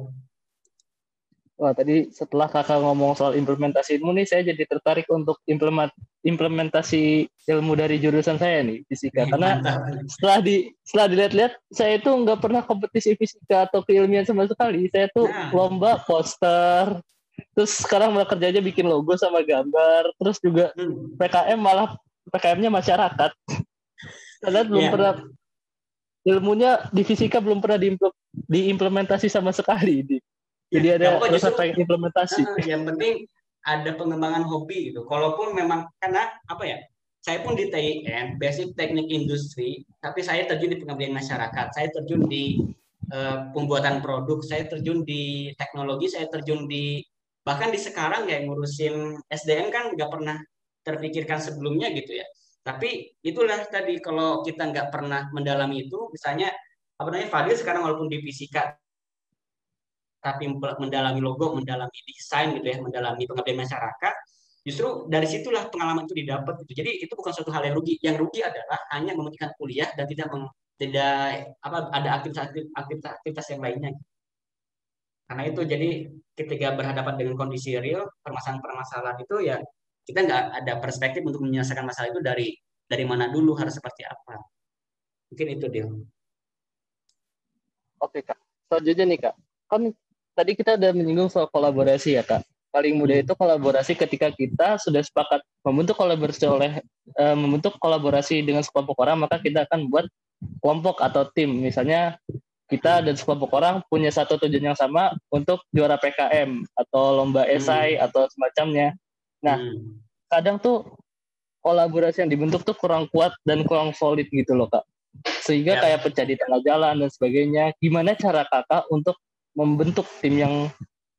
Wah, tadi setelah kakak ngomong soal implementasi ilmu nih, saya jadi tertarik untuk implement, implementasi ilmu dari jurusan saya nih, fisika. Karena setelah di setelah dilihat-lihat, saya itu nggak pernah kompetisi fisika atau keilmian sama sekali. Saya tuh nah. lomba poster, terus sekarang malah kerjanya bikin logo sama gambar, terus juga hmm. PKM malah PKM-nya masyarakat. Kalian belum yeah. pernah ilmunya di fisika belum pernah diimplementasi sama sekali di jadi ya, ada rasa pengen implementasi. <laughs> Yang penting ada pengembangan hobi gitu. Kalaupun memang karena apa ya? Saya pun di TIN, basic teknik industri, tapi saya terjun di pengabdian masyarakat. Saya terjun di uh, pembuatan produk, saya terjun di teknologi, saya terjun di bahkan di sekarang ya ngurusin SDM kan nggak pernah terpikirkan sebelumnya gitu ya. Tapi itulah tadi kalau kita nggak pernah mendalami itu, misalnya apa namanya Fadil sekarang walaupun di fisika tapi mendalami logo, mendalami desain gitu ya, mendalami pengabdian masyarakat, justru dari situlah pengalaman itu didapat gitu. Jadi itu bukan suatu hal yang rugi. Yang rugi adalah hanya memutihkan kuliah dan tidak meng, tidak apa ada aktivitas aktivitas yang lainnya. Karena itu jadi ketika berhadapan dengan kondisi real, permasalahan-permasalahan itu ya kita nggak ada perspektif untuk menyelesaikan masalah itu dari dari mana dulu harus seperti apa. Mungkin itu dia. Oke kak. Selanjutnya nih kak, kan tadi kita udah menyinggung soal kolaborasi ya kak. Paling mudah hmm. itu kolaborasi ketika kita sudah sepakat membentuk kolaborasi oleh uh, membentuk kolaborasi dengan sekelompok orang maka kita akan buat kelompok atau tim. Misalnya kita dan sekelompok orang punya satu tujuan yang sama untuk juara PKM atau lomba hmm. esai hmm. atau semacamnya. Nah, hmm. kadang tuh kolaborasi yang dibentuk tuh kurang kuat dan kurang solid gitu loh kak. Sehingga ya. kayak pecah di tengah jalan dan sebagainya. Gimana cara kakak untuk membentuk tim yang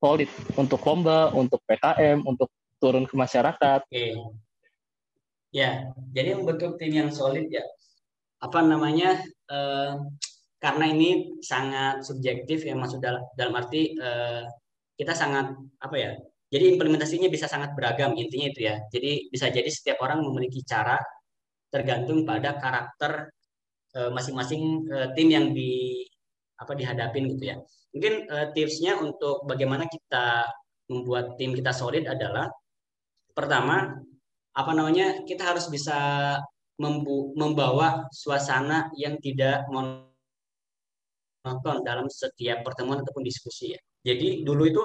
solid untuk lomba, untuk PKM, untuk turun ke masyarakat. Oke. Ya, jadi membentuk tim yang solid ya. Apa namanya? Eh, karena ini sangat subjektif ya maksud dalam, dalam arti eh, kita sangat apa ya? Jadi implementasinya bisa sangat beragam intinya itu ya. Jadi bisa jadi setiap orang memiliki cara tergantung pada karakter eh, masing-masing eh, tim yang di apa dihadapin gitu ya. Mungkin uh, tipsnya untuk bagaimana kita membuat tim kita solid adalah pertama apa namanya kita harus bisa membawa suasana yang tidak monoton dalam setiap pertemuan ataupun diskusi ya. Jadi dulu itu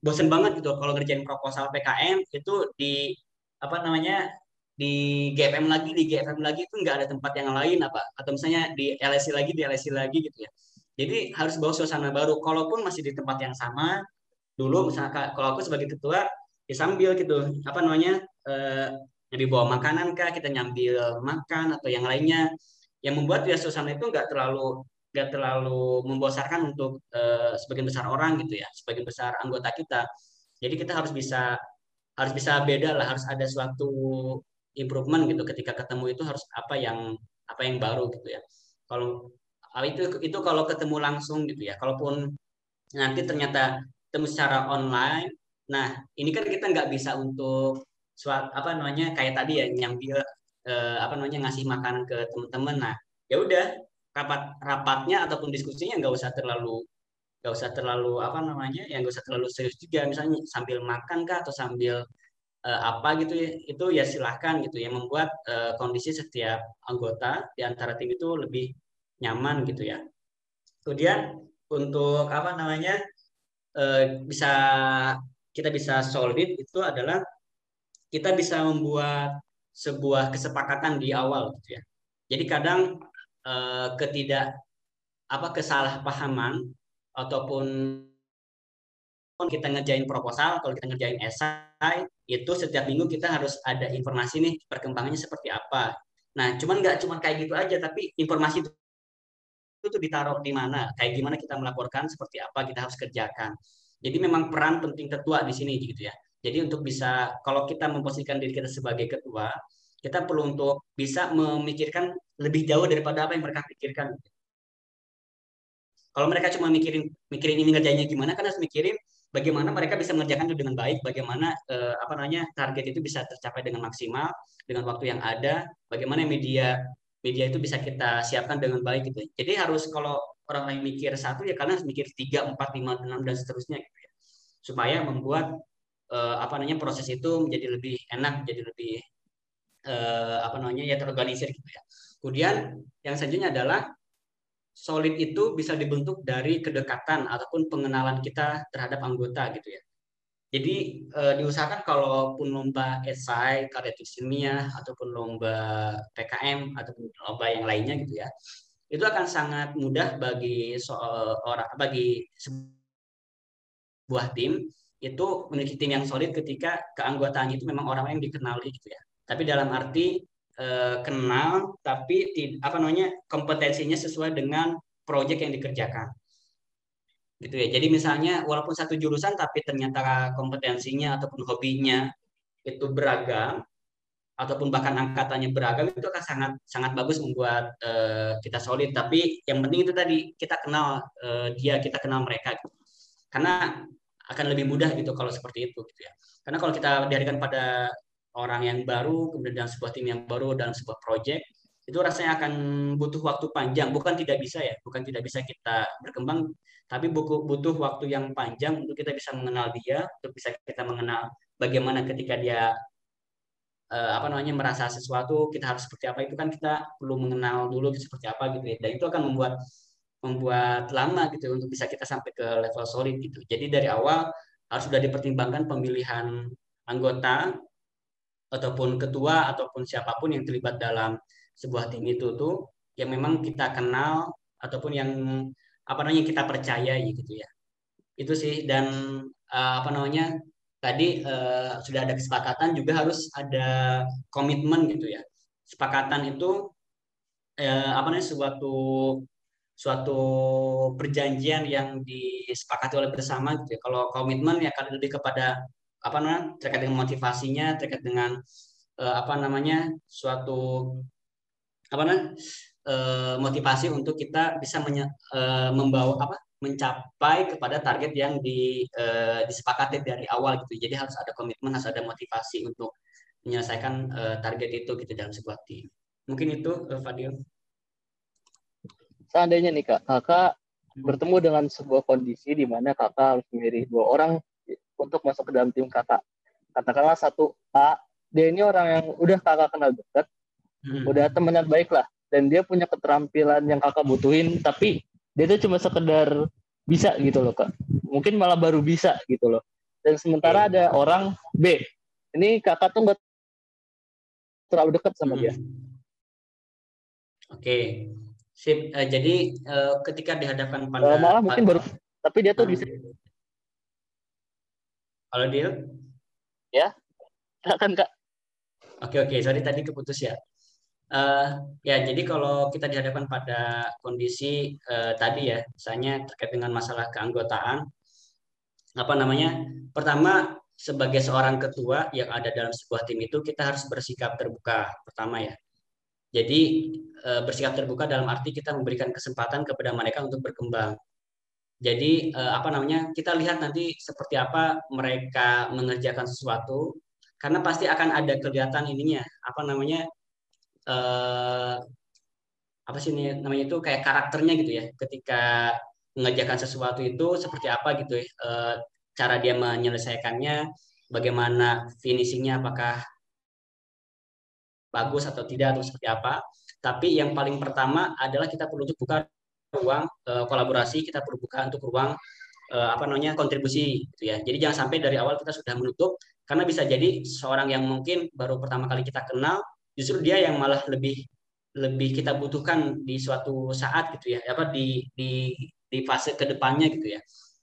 bosen banget gitu kalau ngerjain proposal PKM itu di apa namanya di GFM lagi di GFM lagi itu nggak ada tempat yang lain apa atau misalnya di LSI lagi di LSI lagi gitu ya jadi harus bawa suasana baru. Kalaupun masih di tempat yang sama, dulu misalnya kalau aku sebagai ketua, ya sambil gitu, apa namanya, eh, bawa makanan kah, kita nyambil makan atau yang lainnya, yang membuat ya suasana itu nggak terlalu nggak terlalu membosankan untuk eh, sebagian besar orang gitu ya, sebagian besar anggota kita. Jadi kita harus bisa harus bisa beda lah, harus ada suatu improvement gitu ketika ketemu itu harus apa yang apa yang baru gitu ya. Kalau itu itu kalau ketemu langsung gitu ya. Kalaupun nanti ternyata ketemu secara online nah ini kan kita nggak bisa untuk suat apa namanya kayak tadi ya nyambil eh, apa namanya ngasih makanan ke teman-teman. Nah ya udah rapat rapatnya ataupun diskusinya nggak usah terlalu nggak usah terlalu apa namanya yang nggak usah terlalu serius juga. Misalnya sambil makan kah atau sambil uh, apa gitu ya itu ya silahkan gitu yang membuat uh, kondisi setiap anggota di antara tim itu lebih nyaman gitu ya. Kemudian untuk apa namanya e, bisa kita bisa solid itu adalah kita bisa membuat sebuah kesepakatan di awal gitu ya. Jadi kadang e, ketidak apa kesalahpahaman ataupun kita ngerjain proposal, kalau kita ngerjain esai, itu setiap minggu kita harus ada informasi nih perkembangannya seperti apa. Nah, cuman nggak cuman kayak gitu aja, tapi informasi itu itu tuh ditaruh di mana, kayak gimana kita melaporkan, seperti apa kita harus kerjakan. Jadi memang peran penting ketua di sini gitu ya. Jadi untuk bisa kalau kita memposisikan diri kita sebagai ketua, kita perlu untuk bisa memikirkan lebih jauh daripada apa yang mereka pikirkan. Kalau mereka cuma mikirin mikirin ini ngerjainnya gimana, kan harus mikirin bagaimana mereka bisa mengerjakan itu dengan baik, bagaimana eh, apa namanya target itu bisa tercapai dengan maksimal dengan waktu yang ada, bagaimana media media itu bisa kita siapkan dengan baik gitu. Jadi harus kalau orang lain mikir satu ya kalian harus mikir tiga, empat, lima, enam dan seterusnya gitu ya. Supaya membuat eh, apa namanya proses itu menjadi lebih enak, jadi lebih eh, apa namanya ya terorganisir gitu ya. Kemudian yang selanjutnya adalah solid itu bisa dibentuk dari kedekatan ataupun pengenalan kita terhadap anggota gitu ya. Jadi e, diusahakan kalaupun lomba esai, karya ilmiah ataupun lomba PKM ataupun lomba yang lainnya gitu ya, itu akan sangat mudah bagi soal orang bagi sebuah tim itu memiliki tim yang solid ketika keanggotaannya itu memang orang yang dikenali gitu ya. Tapi dalam arti Eh, kenal tapi apa namanya kompetensinya sesuai dengan proyek yang dikerjakan gitu ya jadi misalnya walaupun satu jurusan tapi ternyata kompetensinya ataupun hobinya itu beragam ataupun bahkan angkatannya beragam itu akan sangat sangat bagus membuat uh, kita solid tapi yang penting itu tadi kita kenal uh, dia kita kenal mereka gitu. karena akan lebih mudah gitu kalau seperti itu gitu ya karena kalau kita dihadapkan pada orang yang baru, kemudian dalam sebuah tim yang baru dalam sebuah proyek, itu rasanya akan butuh waktu panjang. Bukan tidak bisa ya, bukan tidak bisa kita berkembang, tapi butuh waktu yang panjang untuk kita bisa mengenal dia, untuk bisa kita mengenal bagaimana ketika dia eh, apa namanya merasa sesuatu, kita harus seperti apa itu kan kita perlu mengenal dulu seperti apa gitu ya. Dan itu akan membuat membuat lama gitu untuk bisa kita sampai ke level solid gitu. Jadi dari awal harus sudah dipertimbangkan pemilihan anggota ataupun ketua ataupun siapa pun yang terlibat dalam sebuah tim itu tuh yang memang kita kenal ataupun yang apa namanya kita percayai gitu ya itu sih dan uh, apa namanya tadi uh, sudah ada kesepakatan juga harus ada komitmen gitu ya kesepakatan itu uh, apa namanya suatu suatu perjanjian yang disepakati oleh bersama gitu ya. Kalau komitmen ya kan lebih kepada apa namanya terkait dengan motivasinya terkait dengan apa namanya suatu apa namanya uh, motivasi untuk kita bisa menye, uh, membawa apa mencapai kepada target yang di, uh, disepakati dari awal gitu jadi harus ada komitmen harus ada motivasi untuk menyelesaikan uh, target itu gitu dalam sebuah tim mungkin itu uh, Fadil seandainya nih kak kakak hmm. bertemu dengan sebuah kondisi di mana kakak harus memilih dua orang untuk masuk ke dalam tim kakak. Katakanlah satu A, dia ini orang yang udah kakak kenal dekat, hmm. udah temenan baik lah, dan dia punya keterampilan yang kakak butuhin, tapi dia tuh cuma sekedar bisa gitu loh kak. Mungkin malah baru bisa gitu loh. Dan sementara ada orang B, ini kakak tuh nggak terlalu dekat sama hmm. dia. Oke, sip. Uh, jadi uh, ketika dihadapkan pada uh, malah mungkin baru, tapi dia tuh hmm. bisa Halo Dil? Ya, silakan Kak. Oke oke, sorry tadi keputus ya. Uh, ya, jadi kalau kita dihadapkan pada kondisi uh, tadi ya, misalnya terkait dengan masalah keanggotaan, apa namanya? Pertama, sebagai seorang ketua yang ada dalam sebuah tim itu, kita harus bersikap terbuka. Pertama ya. Jadi uh, bersikap terbuka dalam arti kita memberikan kesempatan kepada mereka untuk berkembang. Jadi eh, apa namanya kita lihat nanti seperti apa mereka mengerjakan sesuatu karena pasti akan ada kelihatan ininya apa namanya eh, apa sih ini namanya itu kayak karakternya gitu ya ketika mengerjakan sesuatu itu seperti apa gitu ya eh, cara dia menyelesaikannya bagaimana finishingnya apakah bagus atau tidak atau seperti apa tapi yang paling pertama adalah kita perlu untuk buka ruang uh, kolaborasi, kita perlu buka untuk ruang uh, apa namanya kontribusi gitu ya. Jadi jangan sampai dari awal kita sudah menutup karena bisa jadi seorang yang mungkin baru pertama kali kita kenal justru dia yang malah lebih lebih kita butuhkan di suatu saat gitu ya. Apa di di di fase ke depannya gitu ya.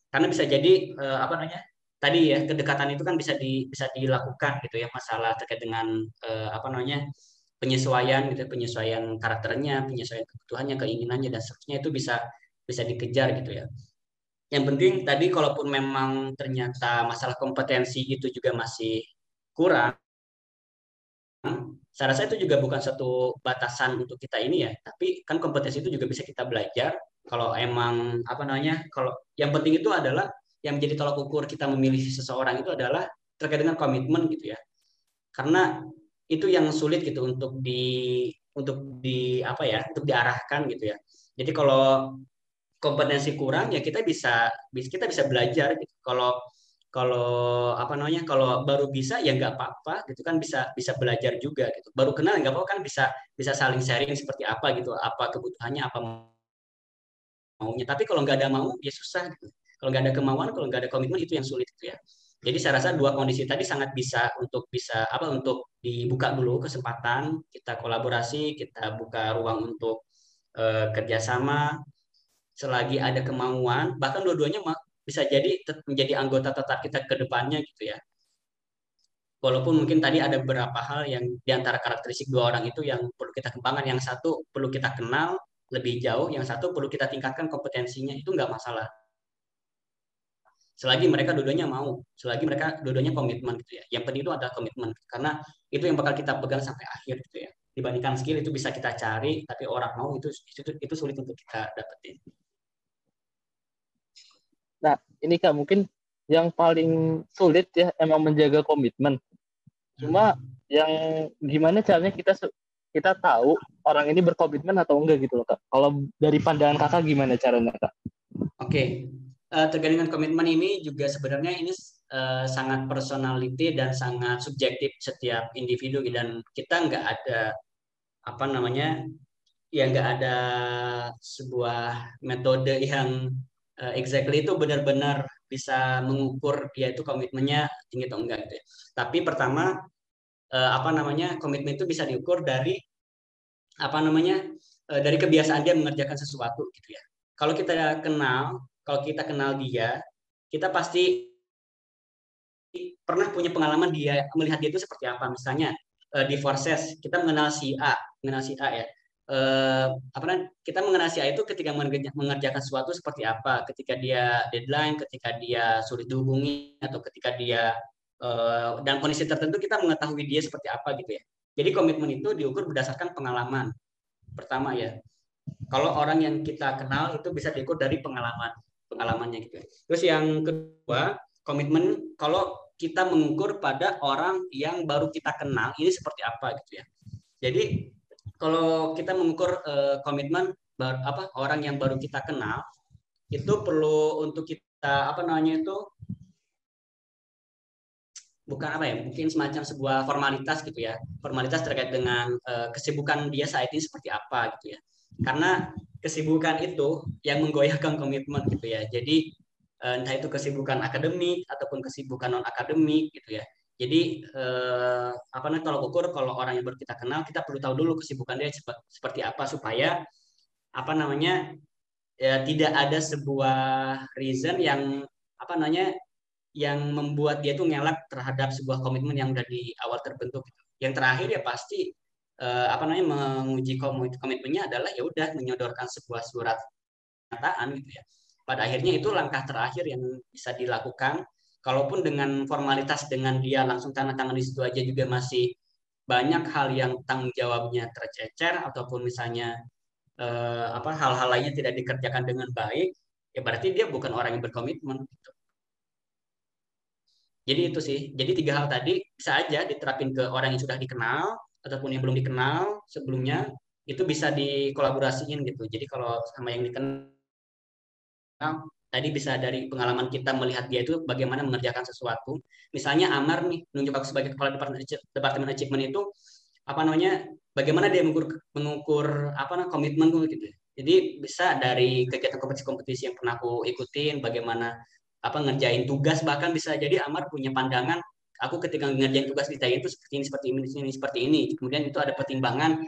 Karena bisa jadi uh, apa namanya tadi ya kedekatan itu kan bisa di bisa dilakukan gitu ya. Masalah terkait dengan uh, apa namanya penyesuaian gitu penyesuaian karakternya penyesuaian kebutuhannya keinginannya dan seterusnya itu bisa bisa dikejar gitu ya. Yang penting tadi kalaupun memang ternyata masalah kompetensi itu juga masih kurang saya rasa itu juga bukan satu batasan untuk kita ini ya tapi kan kompetensi itu juga bisa kita belajar Kalau emang apa namanya? Kalau yang penting itu adalah yang menjadi tolak ukur kita memilih seseorang itu adalah terkait dengan komitmen gitu ya. Karena itu yang sulit gitu untuk di untuk di apa ya untuk diarahkan gitu ya jadi kalau kompetensi kurang ya kita bisa kita bisa belajar gitu kalau kalau apa namanya kalau baru bisa ya nggak apa-apa gitu kan bisa bisa belajar juga gitu. Baru kenal nggak apa-apa kan bisa bisa saling sharing seperti apa gitu apa kebutuhannya apa maunya. Tapi kalau nggak ada mau ya susah gitu. Kalau nggak ada kemauan kalau nggak ada komitmen itu yang sulit gitu ya. Jadi saya rasa dua kondisi tadi sangat bisa untuk bisa apa untuk dibuka dulu kesempatan kita kolaborasi, kita buka ruang untuk uh, kerjasama. Selagi ada kemauan, bahkan dua-duanya bisa jadi menjadi anggota tetap kita ke depannya gitu ya. Walaupun mungkin tadi ada beberapa hal yang di antara karakteristik dua orang itu yang perlu kita kembangkan, yang satu perlu kita kenal lebih jauh, yang satu perlu kita tingkatkan kompetensinya itu nggak masalah selagi mereka dua-duanya mau, selagi mereka dua-duanya komitmen gitu ya. Yang penting itu adalah komitmen karena itu yang bakal kita pegang sampai akhir gitu ya. Dibandingkan skill itu bisa kita cari, tapi orang mau itu itu, itu sulit untuk kita dapetin. Ini Kak mungkin yang paling sulit ya emang menjaga komitmen. Cuma yang gimana caranya kita kita tahu orang ini berkomitmen atau enggak gitu loh Kak. Kalau dari pandangan Kakak gimana caranya Kak? Oke, uh, terkait dengan komitmen ini juga sebenarnya ini uh, sangat personality dan sangat subjektif setiap individu dan kita nggak ada apa namanya ya nggak ada sebuah metode yang uh, exactly itu benar-benar bisa mengukur dia itu komitmennya tinggi atau enggak gitu ya. Tapi pertama uh, apa namanya komitmen itu bisa diukur dari apa namanya uh, dari kebiasaan dia mengerjakan sesuatu gitu ya. Kalau kita kenal kalau kita kenal dia, kita pasti pernah punya pengalaman dia melihat dia itu seperti apa. Misalnya uh, di Forces kita mengenal si A, mengenal si A ya. Uh, apa namanya? Kita mengenal si itu ketika mengerjakan sesuatu seperti apa, ketika dia deadline, ketika dia sulit dihubungi atau ketika dia uh, dalam kondisi tertentu kita mengetahui dia seperti apa gitu ya. Jadi komitmen itu diukur berdasarkan pengalaman. Pertama ya, kalau orang yang kita kenal itu bisa diukur dari pengalaman pengalamannya gitu. Ya. Terus yang kedua, komitmen kalau kita mengukur pada orang yang baru kita kenal ini seperti apa gitu ya. Jadi kalau kita mengukur uh, komitmen bar, apa orang yang baru kita kenal itu perlu untuk kita apa namanya itu bukan apa ya mungkin semacam sebuah formalitas gitu ya formalitas terkait dengan uh, kesibukan dia saat ini seperti apa gitu ya karena kesibukan itu yang menggoyahkan komitmen gitu ya. Jadi eh, entah itu kesibukan akademik ataupun kesibukan non akademik gitu ya. Jadi eh, apa namanya kalau ukur kalau orang yang baru kita kenal kita perlu tahu dulu kesibukan dia seperti apa supaya apa namanya ya tidak ada sebuah reason yang apa namanya yang membuat dia tuh ngelak terhadap sebuah komitmen yang udah di awal terbentuk. Yang terakhir ya pasti eh, apa namanya menguji komitmennya adalah ya udah menyodorkan sebuah surat pernyataan gitu ya. Pada akhirnya itu langkah terakhir yang bisa dilakukan. Kalaupun dengan formalitas dengan dia langsung tanda tangan di situ aja juga masih banyak hal yang tanggung jawabnya tercecer ataupun misalnya eh, apa hal-hal lainnya tidak dikerjakan dengan baik, ya berarti dia bukan orang yang berkomitmen. Gitu. Jadi itu sih. Jadi tiga hal tadi bisa aja diterapin ke orang yang sudah dikenal, ataupun yang belum dikenal sebelumnya itu bisa dikolaborasiin gitu. Jadi kalau sama yang dikenal tadi bisa dari pengalaman kita melihat dia itu bagaimana mengerjakan sesuatu. Misalnya Amar nih nunjuk aku sebagai kepala departemen achievement itu apa namanya bagaimana dia mengukur mengukur apa namanya komitmenku gitu. Jadi bisa dari kegiatan kompetisi-kompetisi yang pernah aku ikutin bagaimana apa ngerjain tugas bahkan bisa jadi Amar punya pandangan aku ketika ngerjain tugas di itu seperti ini seperti ini ini seperti ini kemudian itu ada pertimbangan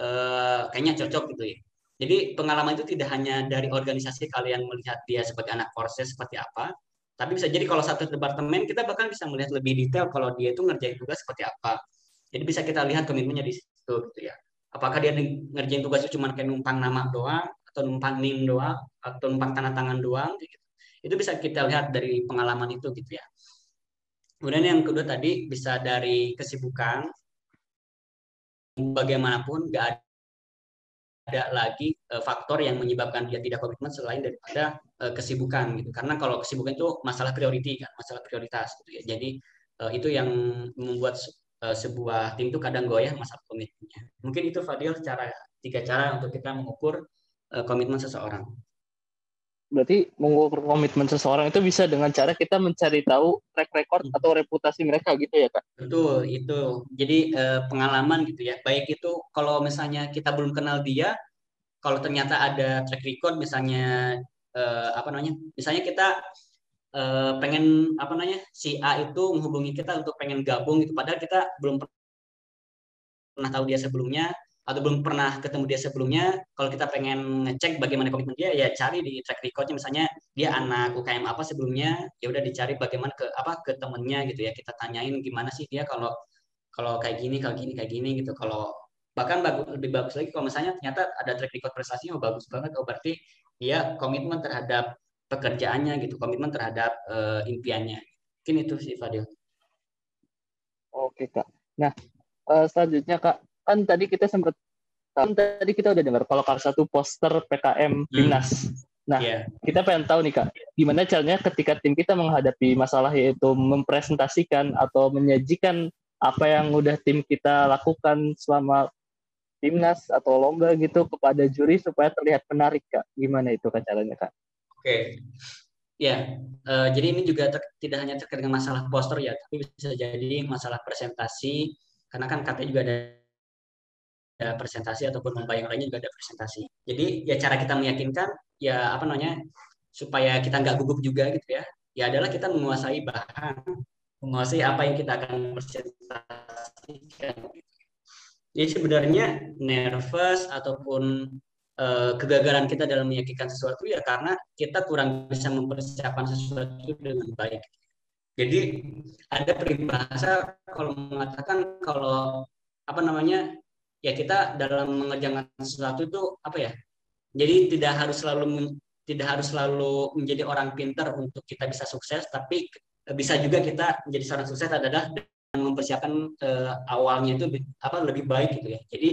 eh, kayaknya cocok gitu ya jadi pengalaman itu tidak hanya dari organisasi kalian melihat dia sebagai anak proses seperti apa tapi bisa jadi kalau satu departemen kita bahkan bisa melihat lebih detail kalau dia itu ngerjain tugas seperti apa. Jadi bisa kita lihat komitmennya di situ gitu ya. Apakah dia ngerjain tugas itu cuma kayak numpang nama doang atau numpang nim doang atau numpang tanda tangan doang gitu. Itu bisa kita lihat dari pengalaman itu gitu ya. Kemudian yang kedua tadi bisa dari kesibukan. Bagaimanapun nggak ada lagi uh, faktor yang menyebabkan dia tidak komitmen selain daripada uh, kesibukan gitu. Karena kalau kesibukan itu masalah priority kan, masalah prioritas gitu ya. Jadi uh, itu yang membuat uh, sebuah tim itu kadang goyah masalah komitmennya. Mungkin itu Fadil cara tiga cara untuk kita mengukur uh, komitmen seseorang berarti mengukur komitmen seseorang itu bisa dengan cara kita mencari tahu track record hmm. atau reputasi mereka gitu ya kak? Betul itu. Jadi eh, pengalaman gitu ya. Baik itu kalau misalnya kita belum kenal dia, kalau ternyata ada track record misalnya eh, apa namanya? Misalnya kita eh, pengen apa namanya si A itu menghubungi kita untuk pengen gabung gitu, padahal kita belum pernah tahu dia sebelumnya atau belum pernah ketemu dia sebelumnya, kalau kita pengen ngecek bagaimana komitmen dia, ya cari di track recordnya misalnya dia anak UKM apa sebelumnya, ya udah dicari bagaimana ke apa ke temennya gitu ya, kita tanyain gimana sih dia kalau kalau kayak gini, kalau gini, kayak gini gitu. Kalau bahkan bagus, lebih bagus lagi kalau misalnya ternyata ada track record prestasinya oh, bagus banget, oh berarti dia komitmen terhadap pekerjaannya gitu, komitmen terhadap uh, impiannya. Mungkin itu sih Fadil. Oke kak. Nah uh, selanjutnya kak kan tadi kita sempat kan tadi kita udah dengar kalau salah satu poster PKM hmm. Timnas. Hmm. Nah, yeah. kita pengen tahu nih Kak, gimana caranya ketika tim kita menghadapi masalah yaitu mempresentasikan atau menyajikan apa yang udah tim kita lakukan selama timnas atau lomba gitu kepada juri supaya terlihat menarik Kak. Gimana itu Kak caranya Kak? Oke. Okay. Ya, uh, jadi ini juga tidak hanya terkait dengan masalah poster ya, tapi bisa jadi masalah presentasi karena kan katanya juga ada ada presentasi ataupun lomba yang lainnya juga ada presentasi. Jadi ya cara kita meyakinkan ya apa namanya supaya kita nggak gugup juga gitu ya. Ya adalah kita menguasai bahan, menguasai apa yang kita akan presentasikan. Jadi sebenarnya nervous ataupun uh, kegagalan kita dalam meyakinkan sesuatu ya karena kita kurang bisa mempersiapkan sesuatu dengan baik. Jadi ada peribahasa kalau mengatakan kalau apa namanya ya kita dalam mengerjakan sesuatu itu apa ya? Jadi tidak harus selalu tidak harus selalu menjadi orang pintar untuk kita bisa sukses tapi bisa juga kita menjadi seorang sukses adalah dengan mempersiapkan uh, awalnya itu apa lebih baik gitu ya. Jadi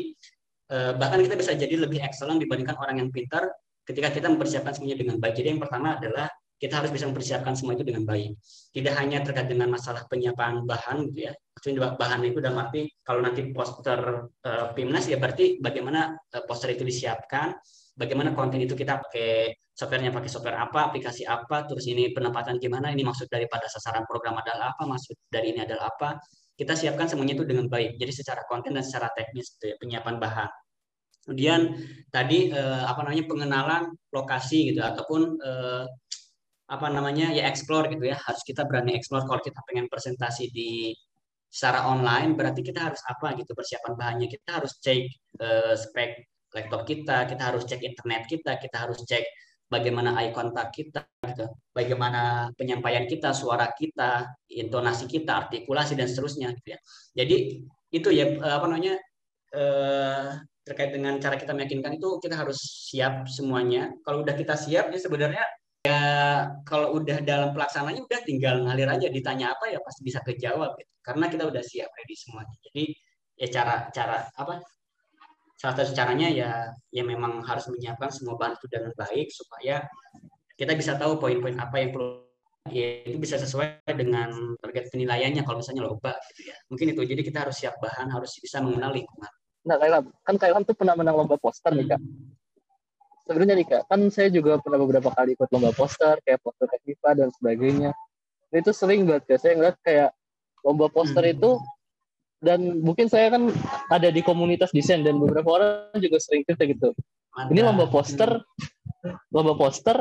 uh, bahkan kita bisa jadi lebih excellent dibandingkan orang yang pintar ketika kita mempersiapkan semuanya dengan baik. Jadi yang pertama adalah kita harus bisa mempersiapkan semua itu dengan baik. Tidak hanya terkait dengan masalah penyiapan bahan gitu ya. Maksudnya bahan itu dalam arti kalau nanti poster uh, PIMNAS ya berarti bagaimana uh, poster itu disiapkan, bagaimana konten itu kita pakai softwarenya pakai software apa, aplikasi apa, terus ini penempatan gimana, ini maksud daripada sasaran program adalah apa, maksud dari ini adalah apa. Kita siapkan semuanya itu dengan baik. Jadi secara konten dan secara teknis gitu ya, penyiapan bahan. Kemudian tadi eh, apa namanya pengenalan lokasi gitu ataupun eh, apa namanya ya explore gitu ya. Harus kita berani explore. Kalau kita pengen presentasi di secara online berarti kita harus apa gitu persiapan bahannya. Kita harus cek uh, spek laptop kita kita harus cek internet kita kita harus cek bagaimana eye contact kita gitu bagaimana penyampaian kita suara kita intonasi kita artikulasi dan seterusnya gitu ya. Jadi itu ya eh, apa namanya uh, terkait dengan cara kita meyakinkan itu kita harus siap semuanya. Kalau udah kita siap ya sebenarnya ya kalau udah dalam pelaksananya udah tinggal ngalir aja ditanya apa ya pasti bisa kejawab gitu. karena kita udah siap ready semuanya. Jadi ya cara cara apa salah satu caranya ya ya memang harus menyiapkan semua bahan itu dengan baik supaya kita bisa tahu poin-poin apa yang perlu ya itu bisa sesuai dengan target penilaiannya kalau misalnya lomba gitu ya. Mungkin itu. Jadi kita harus siap bahan harus bisa mengenal lingkungan. Nah Kailan kan Kailan tuh pernah menang lomba poster nih kak. Hmm sebenarnya nih kak, kan saya juga pernah beberapa kali ikut lomba poster, kayak poster FIFA dan sebagainya. Dan itu sering banget kak, saya ngeliat kayak lomba poster hmm. itu, dan mungkin saya kan ada di komunitas desain dan beberapa orang juga sering cerita gitu. Mantap. Ini lomba poster, lomba poster,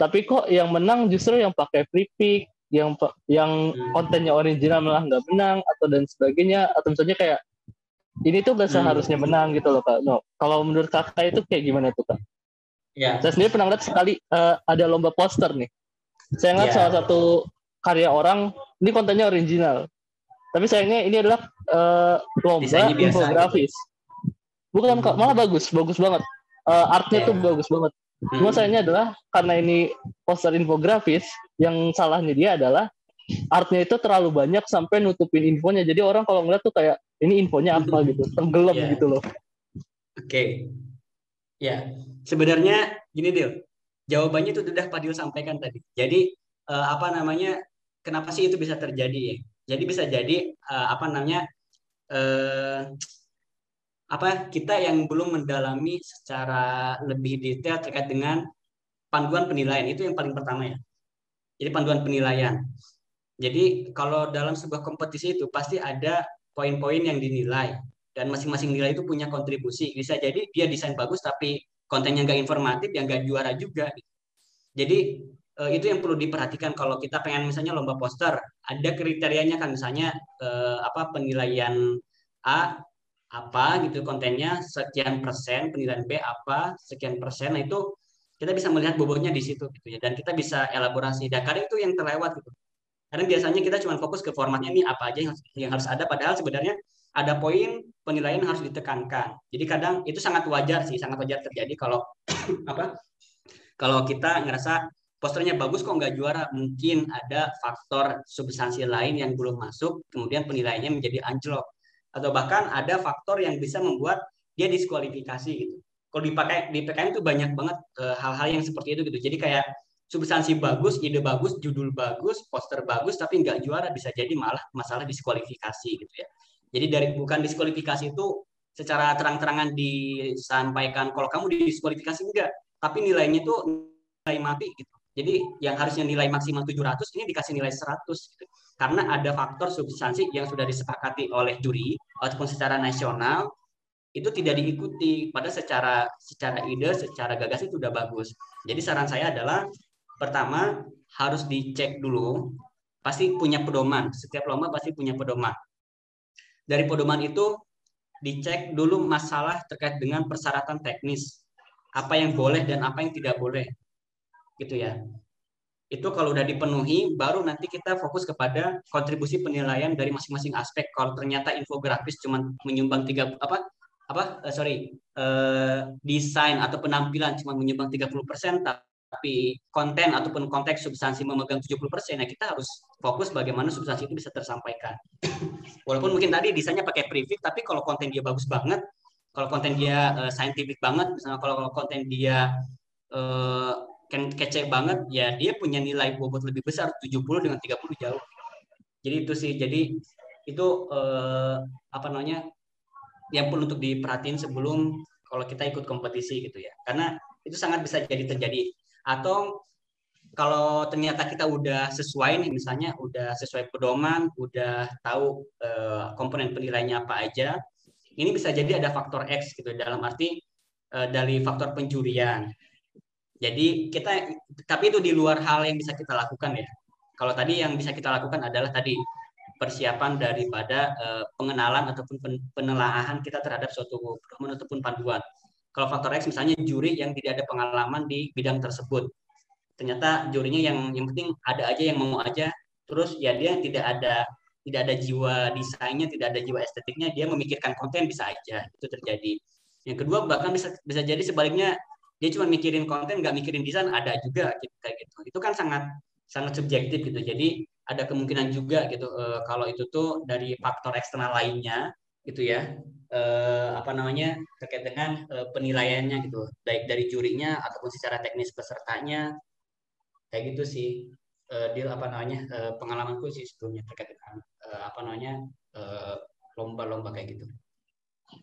tapi kok yang menang justru yang pakai free pick, yang yang hmm. kontennya original malah nggak menang atau dan sebagainya atau misalnya kayak ini tuh gak seharusnya hmm. menang gitu loh kak. No, kalau menurut kakak itu kayak gimana tuh kak? Ya. Saya sendiri pernah lihat sekali uh, ada lomba poster nih. Saya ngeliat ya. salah satu karya orang ini kontennya original. Tapi sayangnya ini adalah uh, lomba infografis. Bukan kak, malah bagus, bagus banget. Uh, artnya yeah. tuh bagus banget. Hmm. Cuma sayangnya adalah karena ini poster infografis, yang salahnya dia adalah artnya itu terlalu banyak sampai nutupin infonya. Jadi orang kalau ngeliat tuh kayak ini infonya apa gitu, tenggelam yeah. gitu loh. Oke. Okay. Ya, sebenarnya gini Dil, jawabannya itu sudah Padil sampaikan tadi. Jadi uh, apa namanya? Kenapa sih itu bisa terjadi ya? Jadi bisa jadi uh, apa namanya? Uh, apa kita yang belum mendalami secara lebih detail terkait dengan panduan penilaian itu yang paling pertama ya. Jadi panduan penilaian. Jadi kalau dalam sebuah kompetisi itu pasti ada poin-poin yang dinilai dan masing-masing nilai itu punya kontribusi. Bisa jadi dia desain bagus tapi kontennya nggak informatif, yang nggak juara juga. Jadi eh, itu yang perlu diperhatikan kalau kita pengen misalnya lomba poster, ada kriterianya kan misalnya eh, apa penilaian A apa gitu kontennya sekian persen, penilaian B apa sekian persen. Nah itu kita bisa melihat bobotnya di situ gitu ya dan kita bisa elaborasi. Dan kadang itu yang terlewat gitu. Karena biasanya kita cuma fokus ke formatnya ini apa aja yang, harus ada padahal sebenarnya ada poin penilaian harus ditekankan. Jadi kadang itu sangat wajar sih, sangat wajar terjadi kalau <coughs> apa? Kalau kita ngerasa posternya bagus kok nggak juara, mungkin ada faktor substansi lain yang belum masuk, kemudian penilaiannya menjadi anjlok atau bahkan ada faktor yang bisa membuat dia diskualifikasi gitu. Kalau dipakai di PKM itu banyak banget eh, hal-hal uh, yang seperti itu gitu. Jadi kayak substansi bagus, ide bagus, judul bagus, poster bagus, tapi nggak juara bisa jadi malah masalah diskualifikasi gitu ya. Jadi dari bukan diskualifikasi itu secara terang-terangan disampaikan kalau kamu didiskualifikasi enggak, tapi nilainya itu nilai mati gitu. Jadi yang harusnya nilai maksimal 700 ini dikasih nilai 100 gitu karena ada faktor substansi yang sudah disepakati oleh juri ataupun secara nasional itu tidak diikuti pada secara secara ide secara gagasan itu sudah bagus jadi saran saya adalah pertama harus dicek dulu pasti punya pedoman. Setiap lomba pasti punya pedoman. Dari pedoman itu dicek dulu masalah terkait dengan persyaratan teknis. Apa yang boleh dan apa yang tidak boleh gitu ya. Itu kalau udah dipenuhi baru nanti kita fokus kepada kontribusi penilaian dari masing-masing aspek. Kalau ternyata infografis cuma menyumbang tiga apa apa uh, sorry uh, desain atau penampilan cuma menyumbang 30% tapi konten ataupun konteks substansi memegang 70% ya kita harus fokus bagaimana substansi itu bisa tersampaikan. <clears throat> Walaupun mungkin tadi desainnya pakai prefix tapi kalau konten dia bagus banget kalau konten dia uh, scientific banget misalnya kalau, kalau konten dia uh, kece banget ya dia punya nilai bobot lebih besar 70 dengan 30 jauh. Jadi itu sih jadi itu eh, apa namanya yang perlu untuk diperhatiin sebelum kalau kita ikut kompetisi gitu ya. Karena itu sangat bisa jadi terjadi atau kalau ternyata kita udah sesuai nih misalnya udah sesuai pedoman udah tahu eh, komponen penilainya apa aja ini bisa jadi ada faktor X gitu dalam arti eh, dari faktor penjurian jadi kita tapi itu di luar hal yang bisa kita lakukan ya. Kalau tadi yang bisa kita lakukan adalah tadi persiapan daripada uh, pengenalan ataupun penelaahan kita terhadap suatu pedoman ataupun panduan. Kalau faktor X misalnya juri yang tidak ada pengalaman di bidang tersebut. Ternyata jurinya yang yang penting ada aja yang mau aja, terus ya dia tidak ada tidak ada jiwa desainnya, tidak ada jiwa estetiknya, dia memikirkan konten bisa aja itu terjadi. Yang kedua bahkan bisa bisa jadi sebaliknya dia cuma mikirin konten nggak mikirin desain ada juga gitu, kayak gitu itu kan sangat sangat subjektif gitu jadi ada kemungkinan juga gitu e, kalau itu tuh dari faktor eksternal lainnya gitu ya. E, apa namanya terkait dengan e, penilaiannya gitu. Baik dari jurinya ataupun secara teknis pesertanya. Kayak gitu sih. E, deal apa namanya e, pengalamanku sih sebelumnya terkait dengan e, apa namanya lomba-lomba kayak gitu.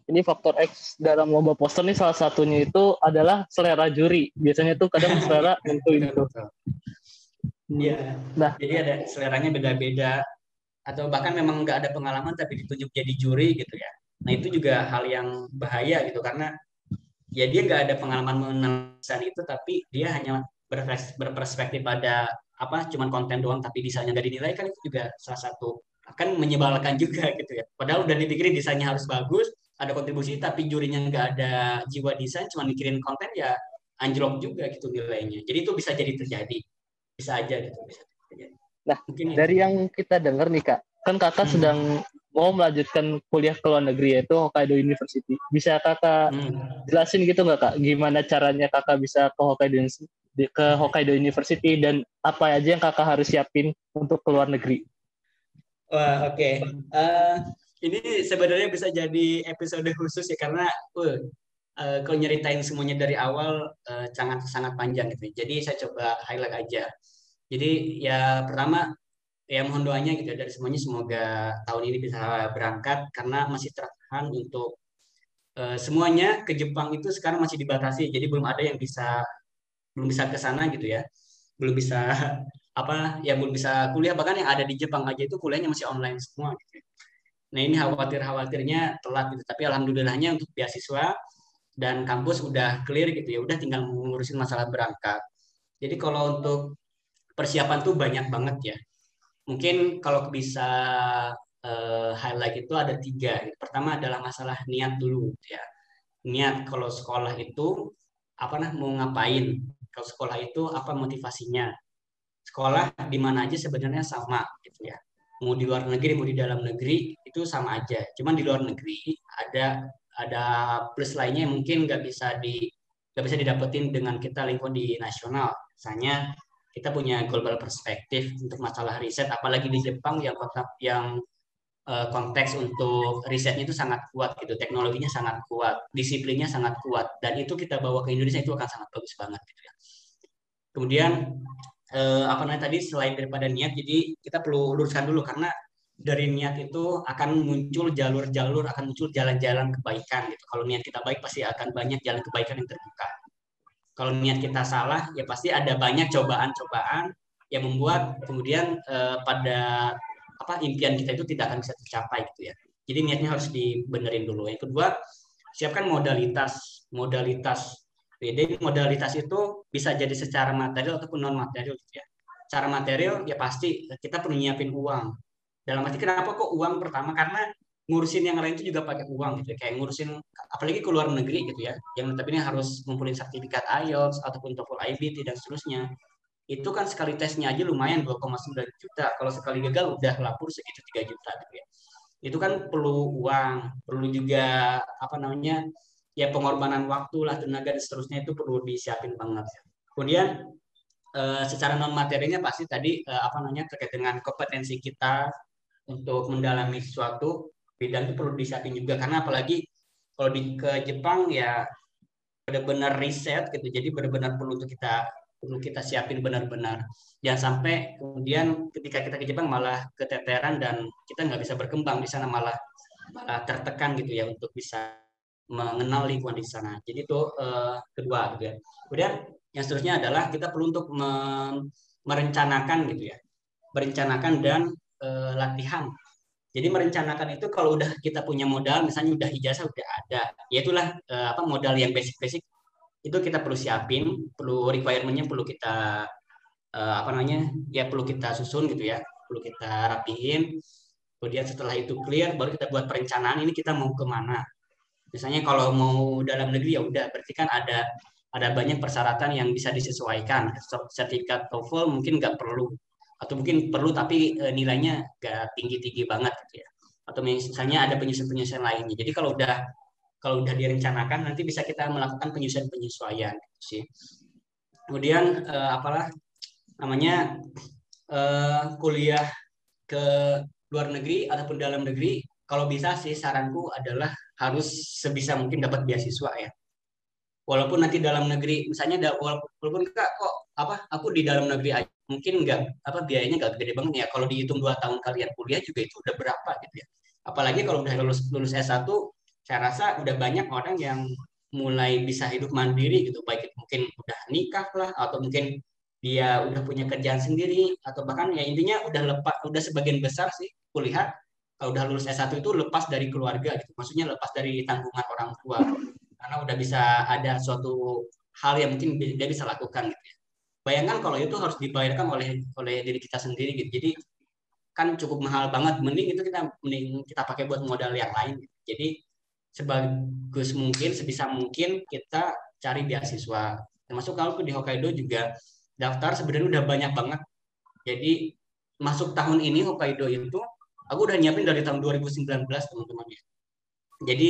Ini faktor X dalam lomba poster nih salah satunya itu adalah selera juri. Biasanya tuh kadang selera <laughs> tentuin itu. Iya. Nah, jadi ada seleranya beda-beda atau bahkan memang nggak ada pengalaman tapi ditunjuk jadi juri gitu ya. Nah itu juga hal yang bahaya gitu karena ya dia nggak ada pengalaman mengenal itu tapi dia hanya berperspektif pada apa cuman konten doang tapi desainnya nggak dinilai kan itu juga salah satu akan menyebalkan <laughs> juga gitu ya. Padahal udah dipikirin desainnya harus bagus, ada kontribusi tapi jurinya nggak ada jiwa desain cuma mikirin konten ya anjlok juga gitu nilainya jadi itu bisa jadi terjadi bisa aja gitu bisa terjadi. Nah Mungkin dari itu. yang kita dengar nih kak kan kakak hmm. sedang mau melanjutkan kuliah ke luar negeri yaitu Hokkaido University bisa kakak hmm. jelasin gitu nggak kak gimana caranya kakak bisa ke Hokkaido ke Hokkaido University dan apa aja yang kakak harus siapin untuk ke luar negeri Wah, oke. Okay. Uh, eh, ini sebenarnya bisa jadi episode khusus ya karena uh, uh, kalau nyeritain semuanya dari awal uh, sangat sangat panjang gitu. Jadi saya coba highlight aja. Jadi ya pertama ya mohon doanya gitu ya, dari semuanya semoga tahun ini bisa berangkat karena masih tertahan untuk uh, semuanya ke Jepang itu sekarang masih dibatasi. Jadi belum ada yang bisa belum bisa ke sana gitu ya. Belum bisa <laughs> apa ya belum bisa kuliah bahkan yang ada di Jepang aja itu kuliahnya masih online semua gitu. Nah ini khawatir-khawatirnya telat gitu. Tapi alhamdulillahnya untuk beasiswa dan kampus udah clear gitu ya, udah tinggal ngurusin masalah berangkat. Jadi kalau untuk persiapan tuh banyak banget ya. Mungkin kalau bisa uh, highlight itu ada tiga. Pertama adalah masalah niat dulu ya. Niat kalau sekolah itu apa nah mau ngapain? Kalau sekolah itu apa motivasinya? Sekolah di mana aja sebenarnya sama gitu ya. Mau di luar negeri mau di dalam negeri itu sama aja. Cuman di luar negeri ada ada plus lainnya yang mungkin nggak bisa di nggak bisa didapetin dengan kita lingkup di nasional. Misalnya kita punya global perspektif untuk masalah riset, apalagi di Jepang yang yang uh, konteks untuk risetnya itu sangat kuat gitu, teknologinya sangat kuat, disiplinnya sangat kuat, dan itu kita bawa ke Indonesia itu akan sangat bagus banget gitu ya. Kemudian uh, apa namanya tadi selain daripada niat, jadi kita perlu luruskan dulu karena dari niat itu akan muncul jalur-jalur, akan muncul jalan-jalan kebaikan gitu. Kalau niat kita baik pasti akan banyak jalan kebaikan yang terbuka. Kalau niat kita salah, ya pasti ada banyak cobaan-cobaan yang membuat kemudian eh, pada apa impian kita itu tidak akan bisa tercapai gitu ya. Jadi niatnya harus dibenerin dulu. Yang kedua, siapkan modalitas. Modalitas. Jadi modalitas itu bisa jadi secara material ataupun non material gitu ya. Cara material ya pasti kita perlu nyiapin uang dalam arti kenapa kok uang pertama karena ngurusin yang lain itu juga pakai uang gitu ya. kayak ngurusin apalagi ke luar negeri gitu ya. Yang tapi ini harus ngumpulin sertifikat IELTS ataupun TOEFL IBT dan seterusnya. Itu kan sekali tesnya aja lumayan 2,9 juta. Kalau sekali gagal udah lapor segitu 3 juta gitu ya. Itu kan perlu uang perlu juga apa namanya ya pengorbanan waktu lah tenaga dan seterusnya itu perlu disiapin banget. Kemudian eh, secara non materinya pasti tadi eh, apa namanya terkait dengan kompetensi kita untuk mendalami sesuatu bidang itu perlu disiapin juga karena apalagi kalau di ke Jepang ya benar-benar riset gitu. Jadi benar-benar perlu untuk kita perlu kita siapin benar-benar. Jangan sampai kemudian ketika kita ke Jepang malah keteteran dan kita nggak bisa berkembang di sana malah, malah tertekan gitu ya untuk bisa mengenal lingkungan di sana. Jadi itu uh, kedua gitu ya. Kemudian yang seterusnya adalah kita perlu untuk merencanakan gitu ya. Merencanakan dan uh, latihan. Jadi merencanakan itu kalau udah kita punya modal, misalnya udah ijazah udah ada, ya itulah uh, apa modal yang basic-basic itu kita perlu siapin, perlu requirementnya perlu kita uh, apa namanya ya perlu kita susun gitu ya, perlu kita rapihin. Kemudian setelah itu clear, baru kita buat perencanaan ini kita mau ke mana. Misalnya kalau mau dalam negeri ya udah, berarti kan ada ada banyak persyaratan yang bisa disesuaikan. Sertifikat TOEFL mungkin nggak perlu atau mungkin perlu tapi e, nilainya gak tinggi-tinggi banget gitu ya. Atau misalnya ada penyusuan-penyusuan lainnya. Jadi kalau udah kalau udah direncanakan nanti bisa kita melakukan penyusuan-penyesuaian gitu sih. Kemudian e, apalah namanya e, kuliah ke luar negeri ataupun dalam negeri kalau bisa sih saranku adalah harus sebisa mungkin dapat beasiswa ya. Walaupun nanti dalam negeri misalnya walaupun kak kok apa aku di dalam negeri aja mungkin nggak apa biayanya nggak gede banget ya. Kalau dihitung dua tahun kalian kuliah juga itu udah berapa gitu ya. Apalagi kalau udah lulus lulus S1 saya rasa udah banyak orang yang mulai bisa hidup mandiri gitu. Baik itu mungkin udah nikah lah atau mungkin dia udah punya kerjaan sendiri atau bahkan ya intinya udah lepas udah sebagian besar sih kuliah kalau udah lulus S1 itu lepas dari keluarga gitu. Maksudnya lepas dari tanggungan orang tua. Karena udah bisa ada suatu hal yang mungkin dia bisa lakukan gitu ya bayangkan kalau itu harus dibayarkan oleh oleh diri kita sendiri gitu. Jadi kan cukup mahal banget. Mending itu kita mending kita pakai buat modal yang lain gitu. jadi sebagus mungkin sebisa mungkin kita cari beasiswa. Termasuk kalau di Hokkaido juga daftar sebenarnya udah banyak banget. Jadi masuk tahun ini Hokkaido itu aku udah nyiapin dari tahun 2019 teman-teman ya. Jadi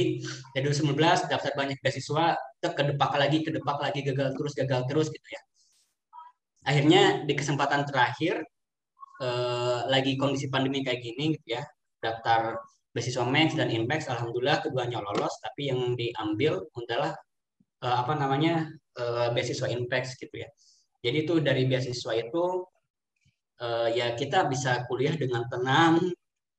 dari 2019 daftar banyak beasiswa ke depak lagi ke depak lagi gagal terus gagal terus gitu ya akhirnya di kesempatan terakhir eh, lagi kondisi pandemi kayak gini gitu ya daftar beasiswa Max dan Impact alhamdulillah keduanya lolos tapi yang diambil adalah uh, apa namanya uh, beasiswa impact gitu ya. Jadi itu dari beasiswa itu uh, ya kita bisa kuliah dengan tenang,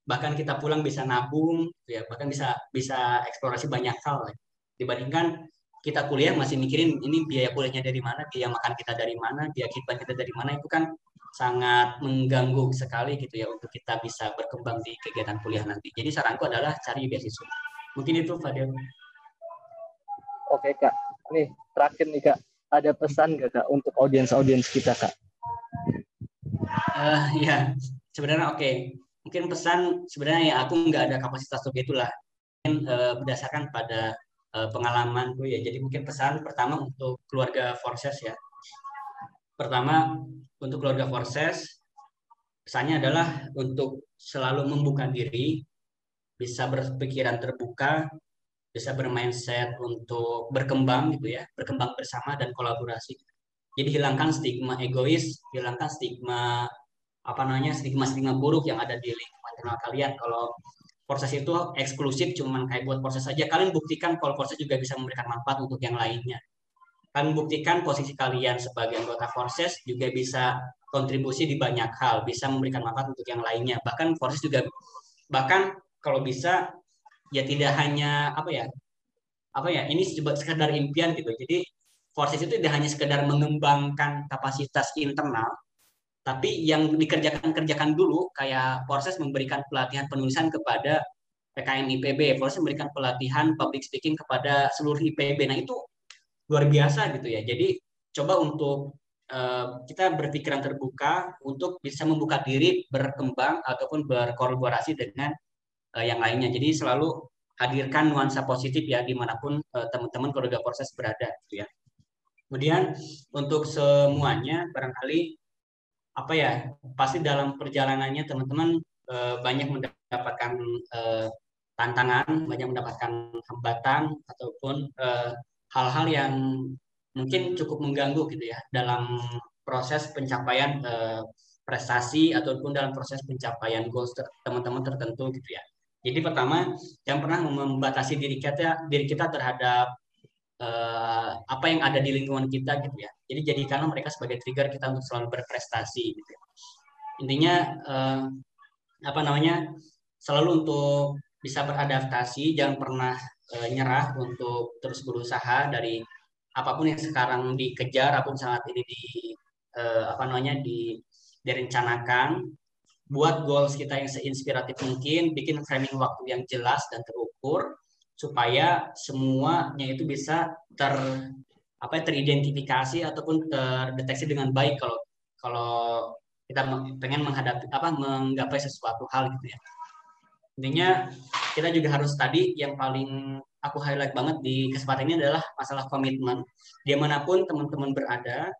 bahkan kita pulang bisa nabung, ya bahkan bisa bisa eksplorasi banyak hal. Ya. Dibandingkan kita kuliah masih mikirin ini biaya kuliahnya dari mana, biaya makan kita dari mana, biaya kita kita dari mana itu kan sangat mengganggu sekali gitu ya untuk kita bisa berkembang di kegiatan kuliah nanti. Jadi saranku adalah cari beasiswa. Mungkin itu Fadil. Oke kak, nih terakhir nih kak, ada pesan gak kak untuk audiens-audiens kita kak? Uh, ya, sebenarnya oke. Okay. Mungkin pesan sebenarnya ya aku nggak ada kapasitas untuk itulah. Mungkin uh, berdasarkan pada uh, pengalamanku ya. Jadi mungkin pesan pertama untuk keluarga Forces ya. Pertama untuk keluarga Forces pesannya adalah untuk selalu membuka diri, bisa berpikiran terbuka, bisa bermindset untuk berkembang gitu ya, berkembang bersama dan kolaborasi. Jadi hilangkan stigma egois, hilangkan stigma apa namanya stigma-stigma buruk yang ada di lingkungan internal kalian. Kalau proses itu eksklusif cuman kayak buat proses saja, kalian buktikan kalau proses juga bisa memberikan manfaat untuk yang lainnya. Kalian buktikan posisi kalian sebagai anggota Forces juga bisa kontribusi di banyak hal, bisa memberikan manfaat untuk yang lainnya. Bahkan Forces juga bahkan kalau bisa ya tidak hanya apa ya apa ya ini sekedar impian gitu jadi forces itu tidak hanya sekedar mengembangkan kapasitas internal tapi yang dikerjakan kerjakan dulu kayak proses memberikan pelatihan penulisan kepada PKN IPB, proses memberikan pelatihan public speaking kepada seluruh IPB. Nah itu luar biasa gitu ya. Jadi coba untuk uh, kita berpikiran terbuka untuk bisa membuka diri berkembang ataupun berkolaborasi dengan uh, yang lainnya. Jadi selalu hadirkan nuansa positif ya di mana pun uh, teman-teman keluarga proses berada gitu ya. Kemudian untuk semuanya barangkali apa ya pasti dalam perjalanannya teman-teman uh, banyak mendapatkan uh, tantangan, banyak mendapatkan hambatan ataupun hal-hal uh, yang mungkin cukup mengganggu gitu ya dalam proses pencapaian uh, prestasi ataupun dalam proses pencapaian goals teman-teman tertentu gitu ya. Jadi pertama, yang pernah membatasi diri kita diri kita terhadap uh, apa yang ada di lingkungan kita gitu ya. Jadi jadikanlah mereka sebagai trigger kita untuk selalu berprestasi gitu. Ya. Intinya uh, apa namanya? selalu untuk bisa beradaptasi, jangan pernah uh, nyerah untuk terus berusaha dari apa pun yang sekarang dikejar, apa pun saat ini di uh, apa namanya di direncanakan buat goals kita yang seinspiratif mungkin, bikin framing waktu yang jelas dan terukur supaya semuanya itu bisa ter apa ya, teridentifikasi ataupun terdeteksi dengan baik kalau kalau kita pengen menghadapi apa menggapai sesuatu hal gitu ya. Intinya kita juga harus tadi yang paling aku highlight banget di kesempatan ini adalah masalah komitmen. Di mana pun teman-teman berada,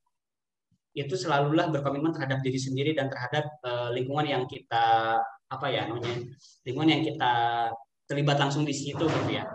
itu selalulah berkomitmen terhadap diri sendiri dan terhadap uh, lingkungan yang kita apa ya namanya lingkungan yang kita terlibat langsung di situ gitu ya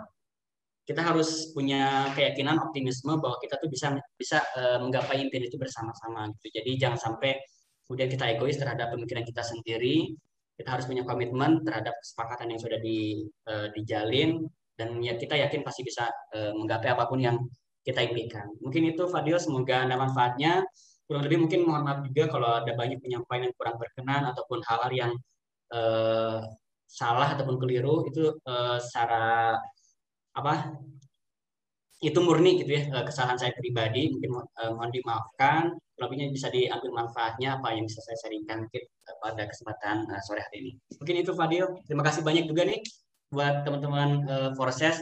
kita harus punya keyakinan optimisme bahwa kita tuh bisa bisa uh, menggapai impian itu bersama-sama gitu. Jadi jangan sampai kemudian kita egois terhadap pemikiran kita sendiri. Kita harus punya komitmen terhadap kesepakatan yang sudah di, uh, dijalin. Dan ya kita yakin pasti bisa uh, menggapai apa pun yang kita impikan. Mungkin itu Fadil. Semoga ada manfaatnya. Kurang lebih mungkin mohon maaf juga kalau ada banyak penyampaian yang kurang berkenan ataupun hal-hal yang uh, salah ataupun keliru. Itu uh, secara apa? Itu murni gitu ya kesalahan saya pribadi mungkin uh, mohon dimaafkan. Lebihnya bisa diambil manfaatnya apa yang bisa saya sharingkan mungkin pada kesempatan uh, sore hari ini. Mungkin itu Fadil. Terima kasih banyak juga nih buat teman-teman Forces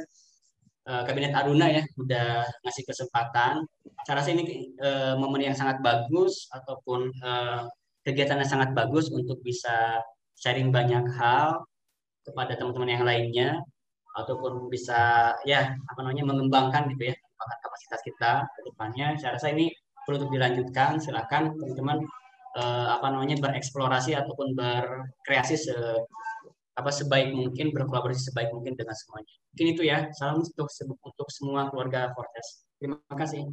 uh, Kabinet Aruna ya udah ngasih kesempatan. Saya rasa ini momen yang sangat bagus ataupun kegiatan yang sangat bagus untuk bisa sharing banyak hal kepada teman-teman yang lainnya ataupun bisa ya apa namanya mengembangkan gitu ya kapasitas kita ke depannya. Saya rasa ini perlu untuk dilanjutkan. Silakan teman-teman uh, apa namanya bereksplorasi ataupun berkreasi se apa sebaik mungkin berkolaborasi sebaik mungkin dengan semuanya. Mungkin itu ya. Salam untuk untuk semua keluarga Fortes. Terima kasih.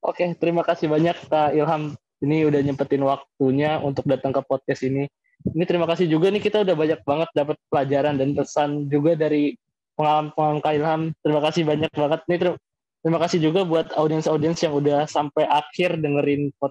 Oke, terima kasih banyak Kak Ilham. Ini udah nyempetin waktunya untuk datang ke podcast ini. Ini terima kasih juga nih kita udah banyak banget dapat pelajaran dan pesan juga dari pengalaman-pengalaman Kak Ilham. Terima kasih banyak banget nih. Terima kasih juga buat audiens-audiens yang udah sampai akhir dengerin